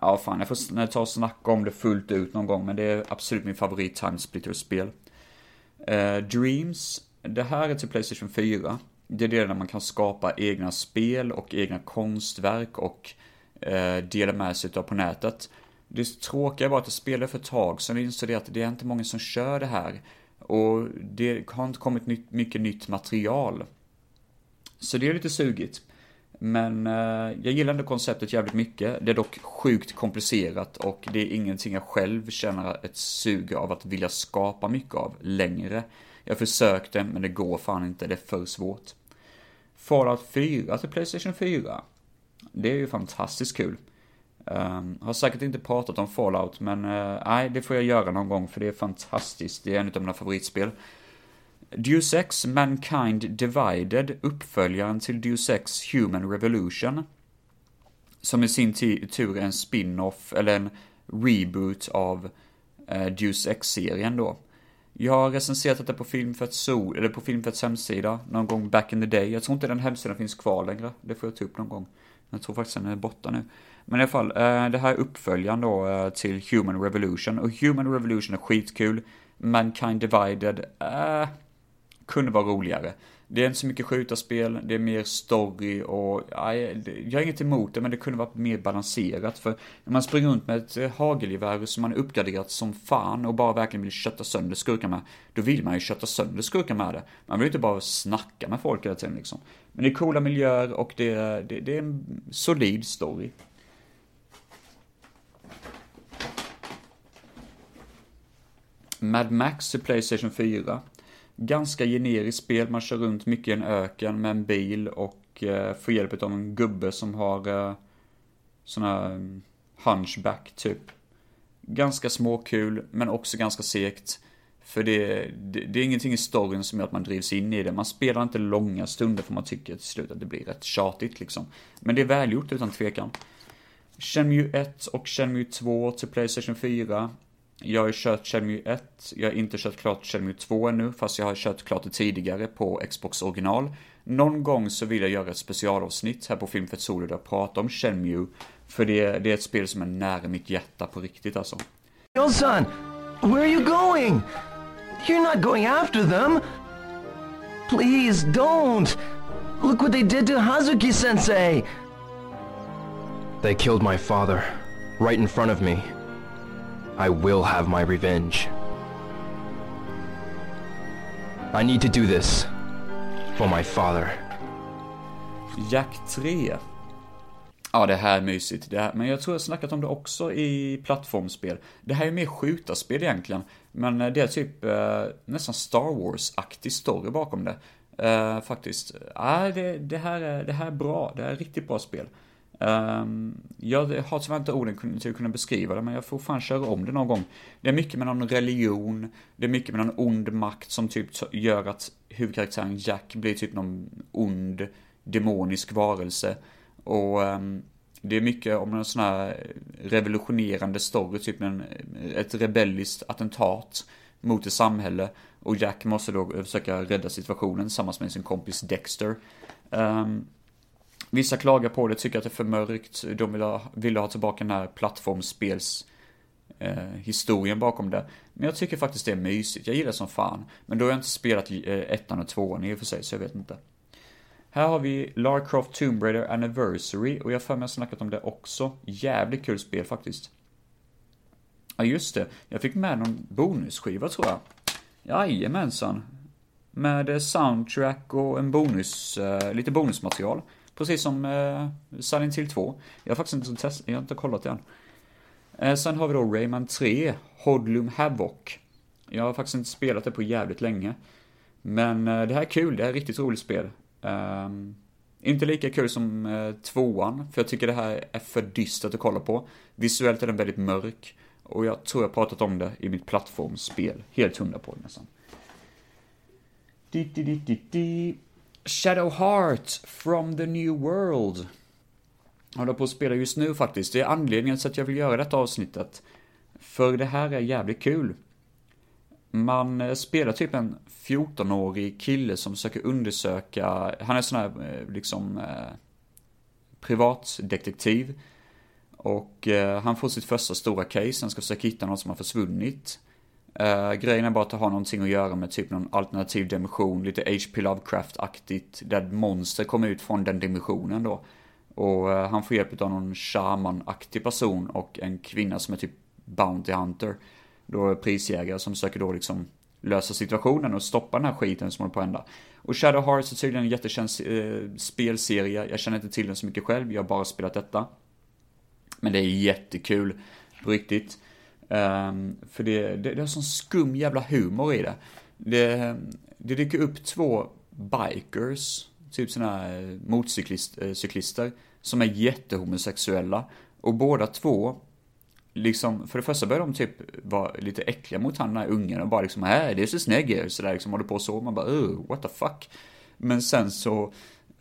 S1: Ja, fan, jag får ta och snacka om det fullt ut någon gång, men det är absolut min favorit Timesplitters-spel. Eh, Dreams, det här är till Playstation 4. Det är det där man kan skapa egna spel och egna konstverk och eh, dela med sig av på nätet. Det tråkiga var att jag spelade för ett tag sedan och insåg att det är inte många som kör det här. Och det har inte kommit nytt, mycket nytt material. Så det är lite sugigt. Men eh, jag gillar ändå konceptet jävligt mycket. Det är dock sjukt komplicerat och det är ingenting jag själv känner ett sug av att vilja skapa mycket av längre. Jag försökte, men det går fan inte. Det är för svårt. Fallout 4 till Playstation 4. Det är ju fantastiskt kul. Um, har säkert inte pratat om Fallout, men uh, nej, det får jag göra någon gång för det är fantastiskt. Det är en av mina favoritspel. Deus Ex Mankind Divided, uppföljaren till Deus Ex Human Revolution. Som i sin tur är en spin-off, eller en reboot av eh, Deus Ex-serien då. Jag har recenserat detta på Filmfett Sol, eller på Filmfetts hemsida, någon gång back in the day. Jag tror inte den hemsidan finns kvar längre. Det får jag ta upp någon gång. Jag tror faktiskt den är borta nu. Men i alla fall, eh, det här är uppföljaren då eh, till Human Revolution. Och Human Revolution är skitkul. Mankind Divided, äh, kunde vara roligare. Det är inte så mycket skjutarspel, det är mer story och, jag har inget emot det, men det kunde varit mer balanserat. För när man springer runt med ett eh, hagelgevär som man uppgraderat som fan och bara verkligen vill kötta sönder skurkar med, då vill man ju kötta sönder skurkar med det. Man vill inte bara snacka med folk hela tiden liksom. Men det är coola miljöer och det, det, det är en solid story. Mad Max till Playstation 4. Ganska generiskt spel, man kör runt mycket i en öken med en bil och eh, får hjälp av en gubbe som har eh, sån här mm, hunchback typ. Ganska småkul, men också ganska segt. För det, det, det, är ingenting i storyn som gör att man drivs in i det. Man spelar inte långa stunder för man tycker till slut att det blir rätt tjatigt liksom. Men det är välgjort utan tvekan. Shenmue 1 och Shenmue 2 till Playstation 4. Jag har kört Shenmue 1, jag har inte kört klart Shenmue 2 ännu, fast jag har kört klart det tidigare på Xbox original. Någon gång så vill jag göra ett specialavsnitt här på Filmfett Solo där jag pratar om Shenmue, för det, det är ett spel som är nära mitt hjärta på riktigt alltså.
S3: Yo son, where are you going? You're not going after them! Please don't! Look what they did to Hazuki-sensei! They killed my father, right in front of me. I will have my revenge. I need to do this. For my father.
S1: Jack 3. Ja, det här är mysigt. Det här, men jag tror jag snackat om det också i plattformsspel. Det här är mer skjutarspel egentligen. Men det är typ eh, nästan Star Wars-aktig story bakom det. Eh, faktiskt. Ja, det, det, här är, det här är bra. Det här är riktigt bra spel. Um, jag har tyvärr inte orden till att kunna beskriva det, men jag får fan köra om det någon gång. Det är mycket med någon religion, det är mycket med någon ond makt som typ gör att huvudkaraktären Jack blir typ någon ond, demonisk varelse. Och um, det är mycket om en sån här revolutionerande story, typ en, ett rebelliskt attentat mot ett samhälle. Och Jack måste då försöka rädda situationen tillsammans med sin kompis Dexter. Um, Vissa klagar på det, tycker att det är för mörkt. De vill ha, vill ha tillbaka den här plattformsspels eh, historien bakom det. Men jag tycker faktiskt det är mysigt. Jag gillar det som fan. Men då har jag inte spelat eh, ettan och tvåan i och för sig, så jag vet inte. Här har vi Lara Croft Tomb Raider Anniversary och jag har för mig att snackat om det också. Jävligt kul spel faktiskt. Ja, just det. Jag fick med någon bonusskiva tror jag. Jajamensan. Med eh, soundtrack och en bonus, eh, lite bonusmaterial. Precis som eh, Silent Hill 2. Jag har faktiskt inte test, jag har inte kollat det än. Eh, sen har vi då Rayman 3, Hodlum Havoc. Jag har faktiskt inte spelat det på jävligt länge. Men eh, det här är kul, det här är ett riktigt roligt spel. Eh, inte lika kul som eh, tvåan, för jag tycker det här är för dystert att kolla på. Visuellt är den väldigt mörk. Och jag tror jag pratat om det i mitt plattformsspel. Helt hundra på det nästan. Di, di, di, di, di. Shadow Heart from the New World. Jag håller på att spela just nu faktiskt. Det är anledningen till att jag vill göra detta avsnittet. För det här är jävligt kul. Man eh, spelar typ en 14-årig kille som försöker undersöka, han är sån här eh, liksom eh, privatdetektiv. Och eh, han får sitt första stora case, han ska försöka hitta någon som har försvunnit. Uh, grejen är bara att det har någonting att göra med typ någon alternativ dimension, lite H.P. Lovecraft-aktigt, där monster kommer ut från den dimensionen då. Och uh, han får hjälp av någon shaman-aktig person och en kvinna som är typ Bounty Hunter. Då prisjägare som söker då liksom lösa situationen och stoppa den här skiten som håller på att hända. Och Shadow Hearts är tydligen en jättekänd uh, eh, spelserie, jag känner inte till den så mycket själv, jag har bara spelat detta. Men det är jättekul, på riktigt. Um, för det, det, det är sån skum jävla humor i det. Det, det dyker upp två bikers, typ såna här eh, motorcyklister, eh, som är jättehomosexuella. Och båda två, liksom, för det första börjar de typ vara lite äckliga mot han den här ungen och bara liksom, äh, det är så snygg sådär liksom håller på så, man bara, oh, what the fuck. Men sen så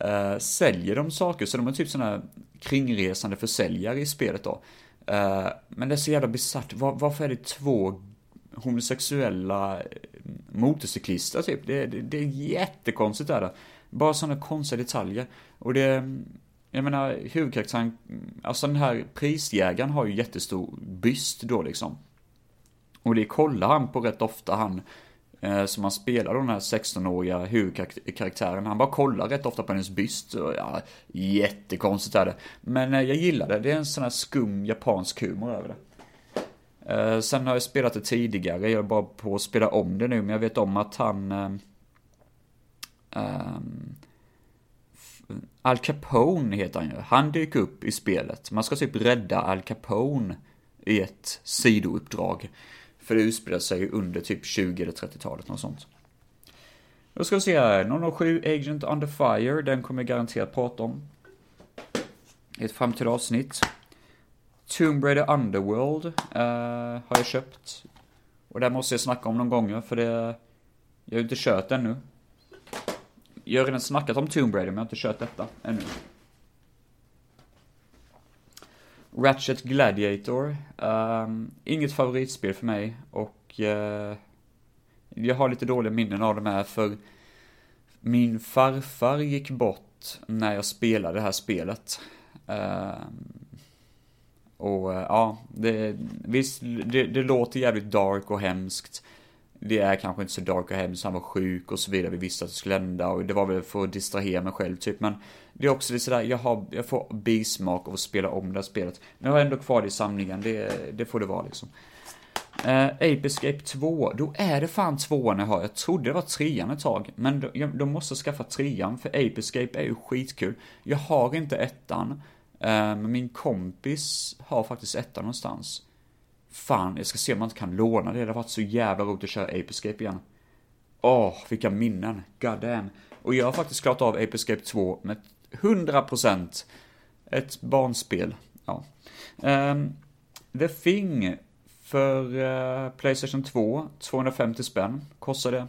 S1: uh, säljer de saker, så de är typ såna här kringresande försäljare i spelet då. Uh, men det är så jävla bisarrt. Var, varför är det två homosexuella eh, motorcyklister typ? Det, det, det är jättekonstigt är det. Bara sådana konstiga detaljer. Och det, jag menar huvudkaraktären, alltså den här prisjägaren har ju jättestor byst då liksom. Och det kollar han på rätt ofta han Eh, Eh, som han spelar då den här 16-åriga huvudkaraktären. Han bara kollar rätt ofta på hennes byst. Och, ja, jättekonstigt är det. Men eh, jag gillar det. Det är en sån här skum japansk humor över det. Eh, sen har jag spelat det tidigare. Jag är bara på att spela om det nu. Men jag vet om att han... Um, Al Capone heter han ju. Han dyker upp i spelet. Man ska typ rädda Al Capone i ett sidouppdrag. För det utspelar sig under typ 20 eller 30-talet, något sånt. Då ska vi se här, 007 Agent Under Fire, den kommer jag garanterat prata om. I ett framtida avsnitt. Tomb Raider Underworld uh, har jag köpt. Och det måste jag snacka om någon gånger, för det... Jag har ju inte kört ännu. Jag har redan snackat om Tomb Raider, men jag har inte kört detta ännu. Ratchet Gladiator. Um, inget favoritspel för mig och uh, jag har lite dåliga minnen av de här för min farfar gick bort när jag spelade det här spelet. Um, och uh, ja, det, visst, det, det låter jävligt dark och hemskt det är kanske inte så dark och hemskt, han var sjuk och så vidare, vi visste att det skulle hända och det var väl för att distrahera mig själv typ, men det är också lite sådär, jag, har, jag får bismak av att spela om det här spelet. Men jag har ändå kvar det i samlingen, det, det får det vara liksom. Uh, Ape Escape 2, då är det fan tvåan jag har. Jag trodde det var trean ett tag, men de, jag, de måste skaffa trean, för Ape Escape är ju skitkul. Jag har inte ettan, uh, men min kompis har faktiskt ettan någonstans. Fan, jag ska se om man inte kan låna det. Det har varit så jävla roligt att köra Ape Escape igen. Åh, oh, vilka minnen. God damn. Och jag har faktiskt klarat av Ape Escape 2 med 100%. Ett barnspel. Ja. Um, The Thing för uh, Playstation 2, 250 spänn kostade det.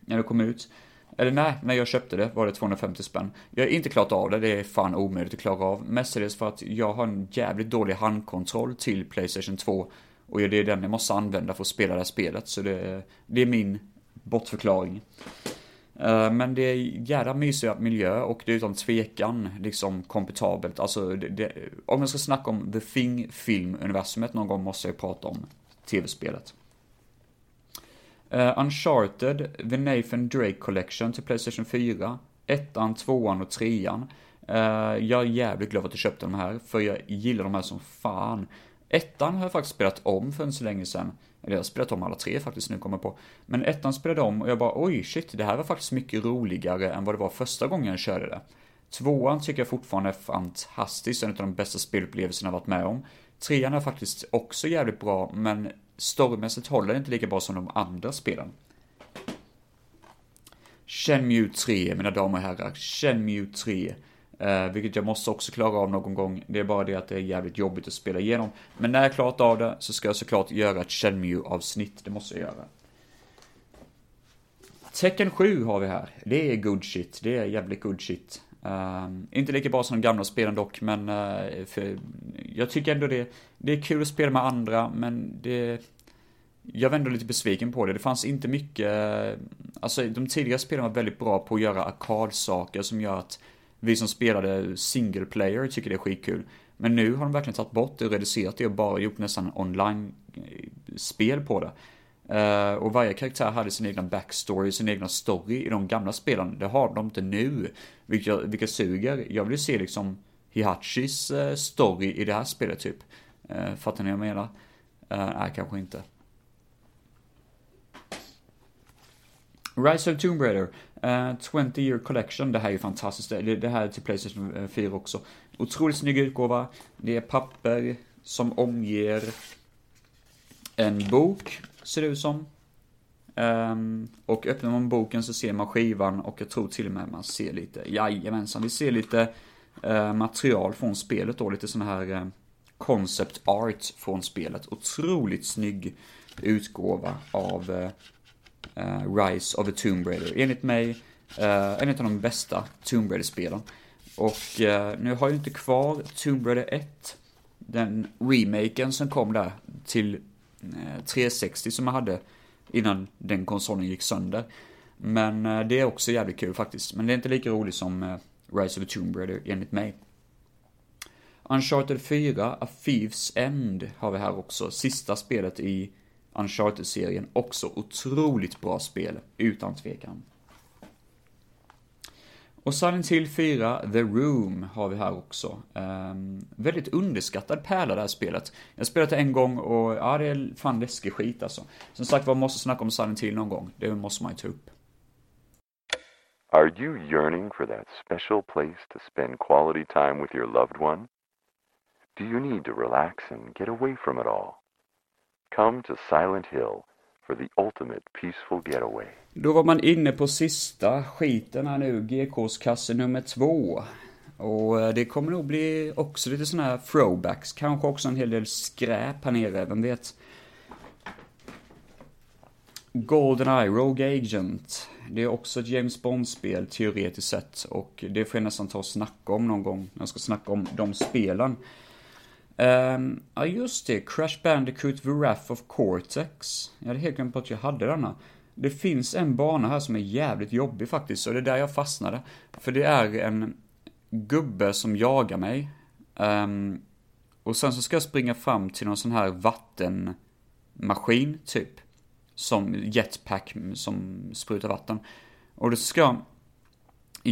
S1: När det kom ut. Eller nej, när jag köpte det var det 250 spänn. Jag har inte klarat av det, det är fan omöjligt att klara av. Mestadels för att jag har en jävligt dålig handkontroll till Playstation 2. Och det är den jag måste använda för att spela det här spelet, så det, det är min bortförklaring. Eh, men det är jävla mysiga miljö och det är utan tvekan liksom kompetabelt. Alltså, det, det, om jag ska snacka om The thing filmuniversumet någon gång måste jag prata om tv-spelet. Uh, Uncharted, The Nathan Drake Collection till Playstation 4. Ettan, tvåan och trean. Uh, jag är jävligt glad att jag köpte de här, för jag gillar de här som fan. Ettan har jag faktiskt spelat om för en så länge sedan. Eller jag har spelat om alla tre faktiskt nu kommer jag på. Men ettan spelade om och jag bara oj shit, det här var faktiskt mycket roligare än vad det var första gången jag körde det. Tvåan tycker jag fortfarande är fantastisk, en av de bästa spelupplevelserna jag varit med om. Trean är faktiskt också jävligt bra, men storymässigt håller det inte lika bra som de andra spelen. Shenmue 3, mina damer och herrar. Shenmue 3. Eh, vilket jag måste också klara av någon gång. Det är bara det att det är jävligt jobbigt att spela igenom. Men när jag klarat av det så ska jag såklart göra ett Shenmue-avsnitt. Det måste jag göra. Tecken 7 har vi här. Det är good shit. Det är jävligt good shit. Um, inte lika bra som de gamla spelen dock, men uh, för, jag tycker ändå det, det är kul att spela med andra, men det... Jag var ändå lite besviken på det. Det fanns inte mycket... Eh, alltså, de tidigare spelen var väldigt bra på att göra arkadsaker som gör att vi som spelade single player tycker det är skitkul. Men nu har de verkligen tagit bort det och reducerat det och bara gjort nästan online-spel eh, på det. Uh, och varje karaktär hade sin egna backstory, sin egna story i de gamla spelen. Det har de inte nu. Vilket, vilka suger. Jag vill se liksom Hihachis uh, story i det här spelet typ. Uh, fattar ni vad jag menar? Uh, nej, kanske inte. Rise of Tomb Raider, uh, 20 year collection, det här är ju fantastiskt, det, det här är till Playstation 4 också. Otroligt snygg utgåva, det är papper som omger en bok, ser det ut som. Um, och öppnar man boken så ser man skivan och jag tror till och med man ser lite, jajamensan, vi ser lite uh, material från spelet då, lite sån här uh, concept art från spelet. Otroligt snygg utgåva av uh, Rise of a Tomb Raider. Enligt mig, en av de bästa Tomb Raider-spelen. Och nu har jag inte kvar Tomb Raider 1, den remaken som kom där till Eh, 360 som jag hade innan den konsolen gick sönder. Men eh, det är också jävligt kul faktiskt. Men det är inte lika roligt som eh, Rise of the Tomb Raider enligt mig. Uncharted 4, A Thieves End har vi här också. Sista spelet i Uncharted-serien. Också otroligt bra spel, utan tvekan. Och Silent Hill 4, The Room, har vi här också. Um, väldigt underskattad pärla det här spelet. Jag har spelat det en gång och ja, det är fan läskig skit alltså. Som sagt var, måste snacka om Silent Hill någon gång. Det måste man ju ta upp.
S4: Are you yearning for that special place to spend quality time with your loved one? Do you need to relax and get away from it all? Come to Silent Hill for the ultimate peaceful getaway.
S1: Då var man inne på sista skiten här nu, GKs kasse nummer två. Och eh, det kommer nog bli också lite sådana här throwbacks, kanske också en hel del skräp här nere, vem vet. Goldeneye, Rogue Agent. Det är också ett James Bond-spel teoretiskt sett och det får jag nästan ta och snacka om någon gång när jag ska snacka om de spelen. Um, ja just det, Crash Bandicoot The Wrath of Cortex. Jag hade helt glömt på att jag hade denna. Det finns en bana här som är jävligt jobbig faktiskt, och det är där jag fastnade. För det är en gubbe som jagar mig. Um, och sen så ska jag springa fram till någon sån här vattenmaskin, typ. Som jetpack som sprutar vatten. Och då ska jag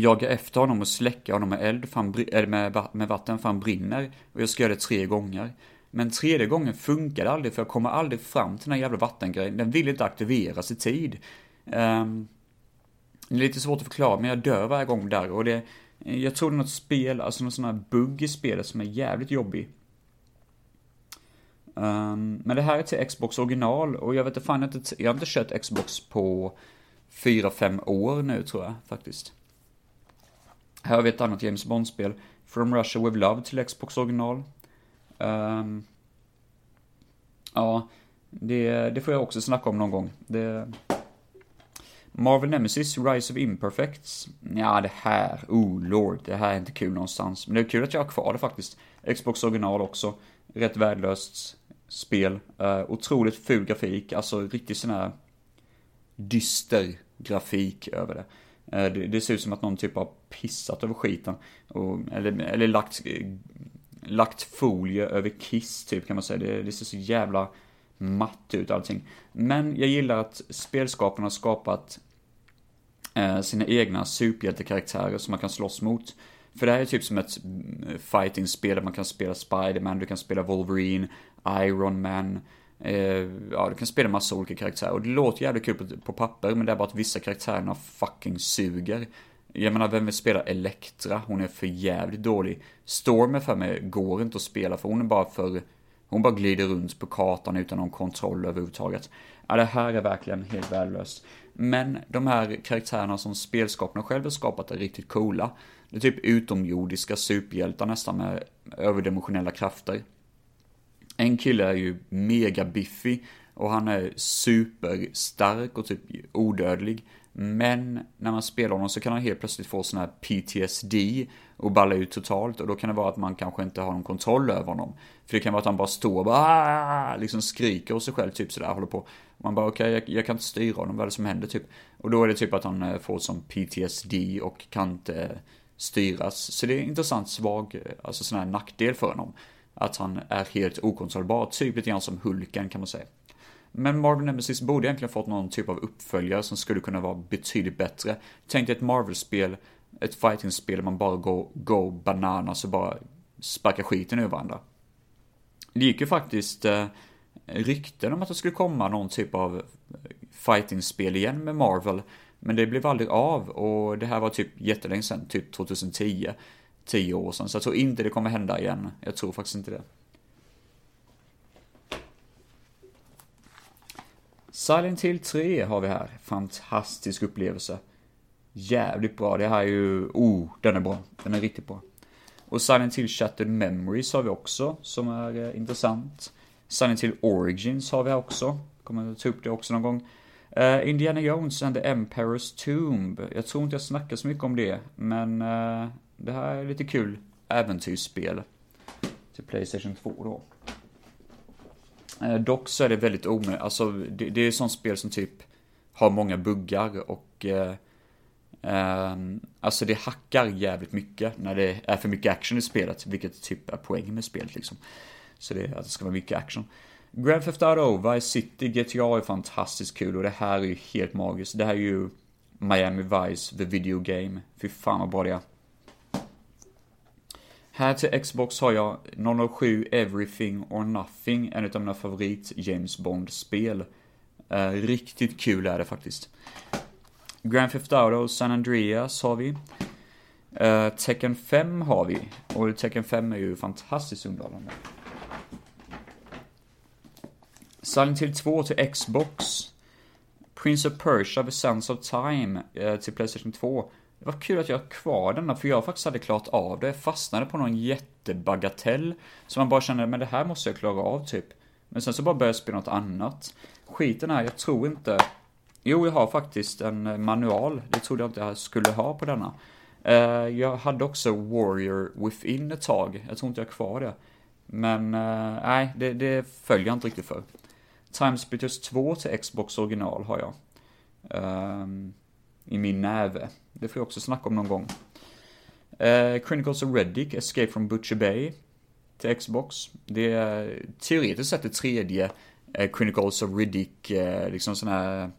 S1: jaga efter honom och släcka honom med eld, för han, eller med, med vatten, för han brinner. Och jag ska göra det tre gånger. Men tredje gången funkar det aldrig, för jag kommer aldrig fram till den här jävla vattengrejen. Den vill inte aktiveras i tid. Um, det är lite svårt att förklara, men jag dör varje gång där. Och det, jag tror det är något spel, alltså någon sån här bugg i spelet som är jävligt jobbig. Um, men det här är till Xbox original och jag vet inte fan, jag har inte, jag har inte kört Xbox på 4-5 år nu tror jag faktiskt. Här har vi ett annat James Bond-spel. From Russia With Love till Xbox original. Um, ja, det, det får jag också snacka om någon gång. Det... Marvel Nemesis, Rise of Imperfects. Ja, det här, oh lord, det här är inte kul någonstans. Men det är kul att jag har kvar det faktiskt. Xbox original också. Rätt värdelöst spel. Uh, otroligt ful grafik, alltså riktigt sån här dyster grafik över det. Eh, det. det. ser ut som att någon typ har pissat över skiten. Och, eller, eller lagt lagt folie över Kiss typ kan man säga. Det, det ser så jävla matt ut allting. Men jag gillar att spelskaparna har skapat eh, sina egna superhjältekaraktärer som man kan slåss mot. För det här är typ som ett eh, fighting-spel där man kan spela Spiderman, du kan spela Wolverine, Iron Man, eh, Eh, ja du kan spela massa olika karaktärer. Och det låter jävligt kul på, på papper, men det är bara att vissa karaktärerna fucking suger. Jag menar, vem vill spela Elektra? Hon är för jävligt dålig. Storm för mig går inte att spela för hon är bara för... Hon bara glider runt på kartan utan någon kontroll överhuvudtaget. Ja, det här är verkligen helt värdelöst. Men de här karaktärerna som spelskaparna själva skapat är riktigt coola. Det är typ utomjordiska superhjältar nästan med överdimensionella krafter. En kille är ju mega biffig Och han är superstark och typ odödlig. Men när man spelar honom så kan han helt plötsligt få sån här PTSD och balla ut totalt och då kan det vara att man kanske inte har någon kontroll över honom. För det kan vara att han bara står och bara ah! liksom skriker åt sig själv typ sådär, håller på. Man bara okej, jag, jag kan inte styra honom, vad är det som händer typ? Och då är det typ att han eh, får som PTSD och kan inte eh, styras. Så det är en intressant svag, eh, alltså sån här nackdel för honom. Att han är helt okontrollerbar, typ lite grann som Hulken kan man säga. Men Marvel Nemesis borde egentligen fått någon typ av uppföljare som skulle kunna vara betydligt bättre. Tänk dig ett Marvel-spel, ett fighting-spel där man bara går, går bananas och bara sparkar skiten ur varandra. Det gick ju faktiskt eh, rykten om att det skulle komma någon typ av fighting-spel igen med Marvel. Men det blev aldrig av och det här var typ jättelänge sedan, typ 2010. 10 år sedan, så jag tror inte det kommer hända igen. Jag tror faktiskt inte det. Silent Hill 3 har vi här. Fantastisk upplevelse. Jävligt bra. Det här är ju, oh, den är bra. Den är riktigt bra. Och Silent Hill Shattered Memories har vi också, som är eh, intressant. Silent Hill Origins har vi här också. Kommer att ta upp det också någon gång. Uh, Indiana Jones and the Emperor's Tomb. Jag tror inte jag snackar så mycket om det, men eh, det här är lite kul äventyrsspel. Till Playstation 2 då. Eh, dock så är det väldigt omöjligt. alltså det, det är ett sånt spel som typ har många buggar och eh, eh, Alltså det hackar jävligt mycket när det är för mycket action i spelet, vilket typ är poängen med spelet liksom. Så det, att det ska vara mycket action. Grand Theft Auto, Vice City, GTA är fantastiskt kul och det här är ju helt magiskt. Det här är ju Miami Vice, the video game. Fy fan vad bra det är. Här till Xbox har jag 007 Everything or Nothing, en av mina favorit James Bond-spel. Eh, riktigt kul är det faktiskt. Grand Theft Auto San Andreas har vi. Eh, Tekken 5 har vi. Och Tekken 5 är ju fantastiskt underhållande. Silent Hill 2 till Xbox. Prince of Persia The Sands of Time eh, till Playstation 2. Det var kul att jag har kvar denna, för jag faktiskt hade klarat av det. Jag fastnade på någon jättebagatell. Så man bara kände, men det här måste jag klara av typ. Men sen så bara började jag spela något annat. Skiten är, jag tror inte... Jo, jag har faktiskt en manual. Det trodde jag inte jag skulle ha på denna. Eh, jag hade också Warrior Within ett tag. Jag tror inte jag har kvar det. Men eh, nej, det, det följer jag inte riktigt för. Timesplitters 2 till Xbox original har jag. Ehm, I min näve. Det får jag också snacka om någon gång. Eh, Chronicles of Reddick, Escape from Butcher Bay till Xbox. Det är teoretiskt sett det tredje eh, Chronicles of Riddick, eh, liksom sån här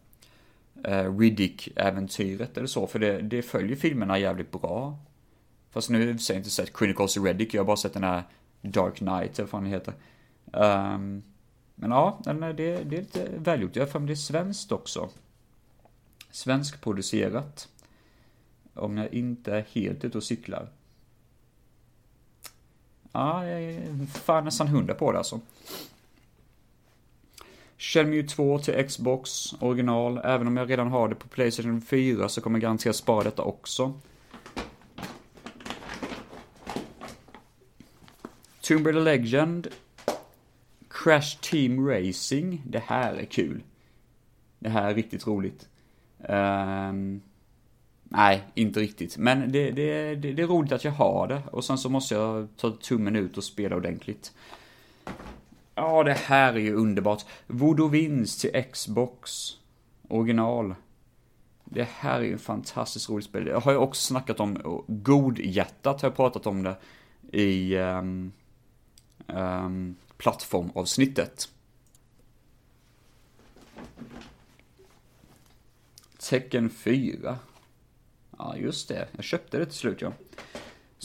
S1: eh, Riddick-äventyret eller så, för det, det följer filmerna jävligt bra. Fast nu har jag i och för sig inte sett Chronicles of Reddick, jag har bara sett den här Dark Knight, eller vad fan det heter. Ehm, men ja, den är- det, det är lite välgjort. Jag har för mig det är svenskt också. Svenskproducerat. Om jag inte är helt ute och cyklar. Ja, jag är fan nästan hundra på det alltså. Shenmue 2 till Xbox original. Även om jag redan har det på Playstation 4 så kommer jag garanterat spara detta också. Tomb Raider Legend. Crash Team Racing. Det här är kul. Det här är riktigt roligt. Um nej, inte riktigt. Men det, det, det, det är roligt att jag har det. Och sen så måste jag ta tummen ut och spela ordentligt. Ja, det här är ju underbart. Voodoovins till Xbox. Original. Det här är ju fantastiskt roligt spel. Jag har ju också snackat om Godhjärtat har jag pratat om det i um, um, plattformavsnittet. Tecken 4. Ja, just det. Jag köpte det till slut, ja.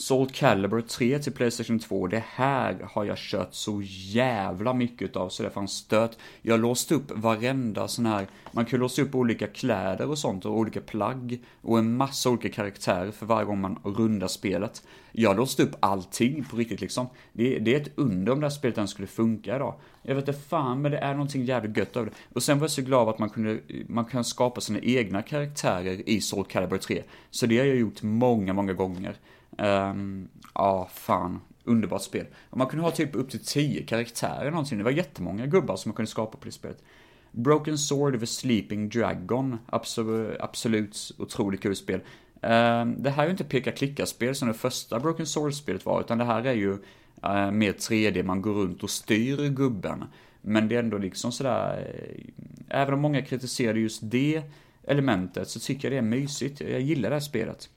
S1: Soul Calibur 3 till Playstation 2. Det här har jag kört så jävla mycket av så det fanns stöt. Jag låste upp varenda sån här, man kan låsa upp olika kläder och sånt och olika plagg och en massa olika karaktärer för varje gång man rundar spelet. Jag låste upp allting på riktigt liksom. Det, det är ett under om det här spelet ens skulle funka idag. Jag vet inte fan, men det är någonting jävligt gött över det. Och sen var jag så glad att man kunde, man kan skapa sina egna karaktärer i Soul Calibur 3. Så det har jag gjort många, många gånger. Ehm, ja, um, ah, fan. Underbart spel. Man kunde ha typ upp till 10 karaktärer någonsin. Det var jättemånga gubbar som man kunde skapa på det spelet. Broken Sword of a Sleeping Dragon, absolut, absolut otroligt kul spel. Um, det här är ju inte peka-klicka-spel som det första Broken Sword-spelet var, utan det här är ju uh, mer 3D, man går runt och styr gubben. Men det är ändå liksom sådär, eh, även om många kritiserade just det elementet så tycker jag det är mysigt. Jag gillar det här spelet.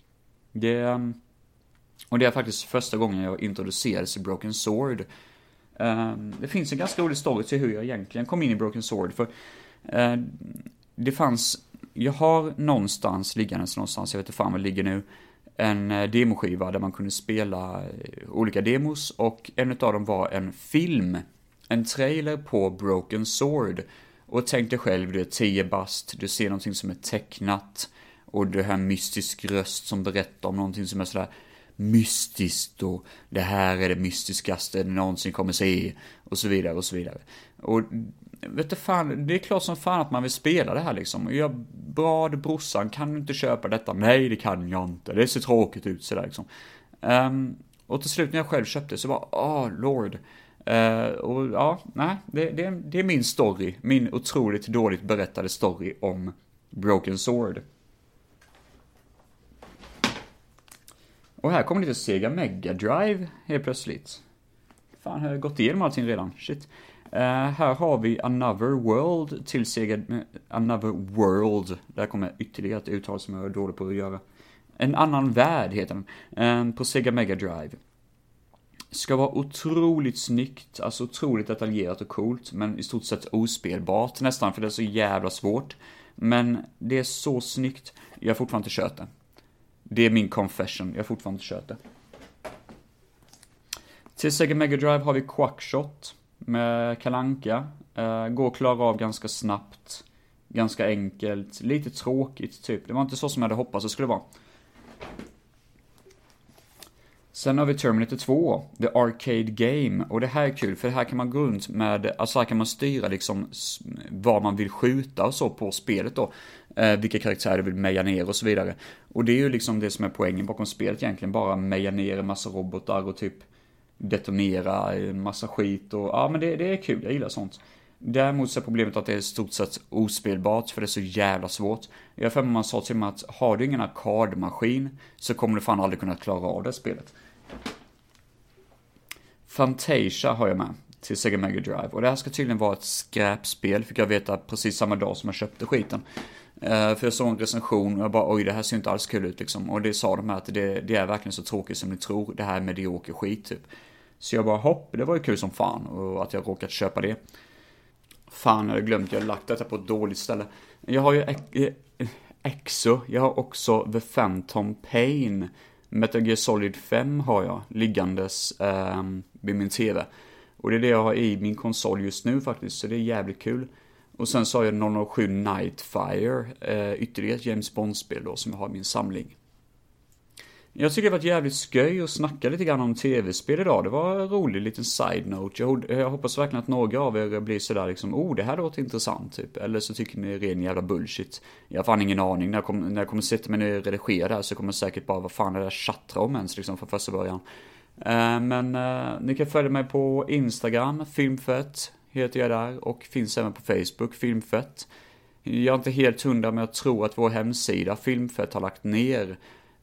S1: Det, um, och det är faktiskt första gången jag introducerades i Broken Sword. Ehm, det finns en ganska rolig story till hur jag egentligen kom in i Broken Sword, för eh, det fanns, jag har någonstans, liggandes någonstans, jag vet inte fan var det ligger nu, en eh, demoskiva där man kunde spela eh, olika demos och en av dem var en film, en trailer på Broken Sword. Och tänk dig själv, du är 10 bast, du ser någonting som är tecknat och du hör en mystisk röst som berättar om någonting som är sådär mystiskt och det här är det mystiskaste ni någonsin kommer se och så vidare och så vidare. Och vet du fan, det är klart som fan att man vill spela det här liksom. Och jag bad brorsan, kan du inte köpa detta? Nej, det kan jag inte. Det ser tråkigt ut sådär liksom. Um, och till slut när jag själv köpte så var, åh, oh, lord. Uh, och ja, nej, det, det, det, är min story. Min otroligt dåligt berättade story om Broken Sword. Och här kommer lite Sega Mega Drive helt plötsligt. Fan, har jag gått igenom allting redan? Shit. Uh, här har vi Another World till Sega... Eh, Another World. Där kommer ytterligare ett uttal som jag är dålig på att göra. En annan värld heter den. Uh, på Sega Mega Drive. Ska vara otroligt snyggt, alltså otroligt detaljerat och coolt, men i stort sett ospelbart nästan, för det är så jävla svårt. Men det är så snyggt. Jag har fortfarande inte kört det. Det är min confession, jag har fortfarande inte kört det. Till Sega Mega Drive har vi Quackshot med Kalanka. Uh, går att klara av ganska snabbt. Ganska enkelt, lite tråkigt typ. Det var inte så som jag hade hoppats det skulle vara. Sen har vi Terminator 2, The Arcade Game. Och det här är kul, för här kan man gå runt med, alltså här kan man styra liksom vad man vill skjuta och så på spelet då. Eh, vilka karaktärer du vill meja ner och så vidare. Och det är ju liksom det som är poängen bakom spelet egentligen, bara meja ner en massa robotar och typ detonera en massa skit och ja men det, det är kul, jag gillar sånt. Däremot så är problemet att det är i stort sett ospelbart för det är så jävla svårt. Jag för man sa till mig att har du ingen arkadmaskin så kommer du fan aldrig kunna klara av det spelet. Fantasia har jag med till Sega Mega Drive och det här ska tydligen vara ett skräpspel fick jag veta precis samma dag som jag köpte skiten. Uh, för jag såg en recension och jag bara oj det här ser inte alls kul ut liksom. Och det sa de här att det, det är verkligen så tråkigt som ni tror. Det här är medioker skit typ. Så jag bara hopp, det var ju kul som fan och att jag råkat köpa det. Fan, jag hade glömt, jag har lagt detta på ett dåligt ställe. Jag har ju eh, Exo, jag har också The Phantom Pain. Metal Gear Solid 5 har jag liggandes eh, vid min TV. Och det är det jag har i min konsol just nu faktiskt, så det är jävligt kul. Och sen så har jag 007 Nightfire, eh, ytterligare ett James Bond-spel då som jag har i min samling. Jag tycker det var jävligt sköj att snacka lite grann om tv-spel idag. Det var en rolig liten side-note. Jag, jag, hoppas verkligen att några av er blir sådär liksom, oh det här låter intressant typ. Eller så tycker ni det är ren jävla bullshit. Jag har fan ingen aning. När jag, kom, när jag kommer sätta mig ner och redigera det här så kommer jag säkert bara, vad fan är det där tjattra om ens liksom från första början. Uh, men uh, ni kan följa mig på Instagram, filmfett heter jag där. Och finns även på Facebook, filmfett. Jag är inte helt hundra men jag tror att vår hemsida, filmfett, har lagt ner.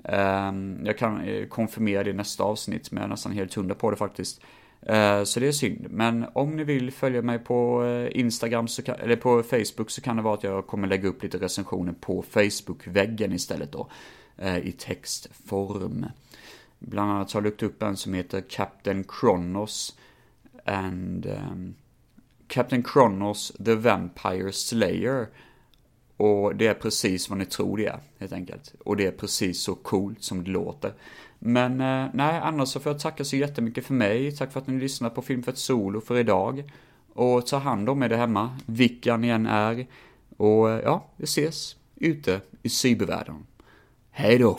S1: Ehm, jag kan eh, konfirmera det i nästa avsnitt, men jag är nästan helt hundra på det faktiskt. Ehm, så det är synd. Men om ni vill följa mig på eh, Instagram, så kan, eller på Facebook, så kan det vara att jag kommer lägga upp lite recensioner på Facebook-väggen istället då. Eh, I textform. Bland annat har jag lagt upp en som heter Captain Kronos and um, Captain Kronos the Vampire Slayer. Och det är precis vad ni tror det är, helt enkelt. Och det är precis så coolt som det låter. Men eh, nej, annars så får jag tacka så jättemycket för mig. Tack för att ni lyssnade på Film för ett Solo för idag. Och ta hand om er där hemma, vilka ni än är. Och eh, ja, vi ses ute i cybervärlden. Hej då!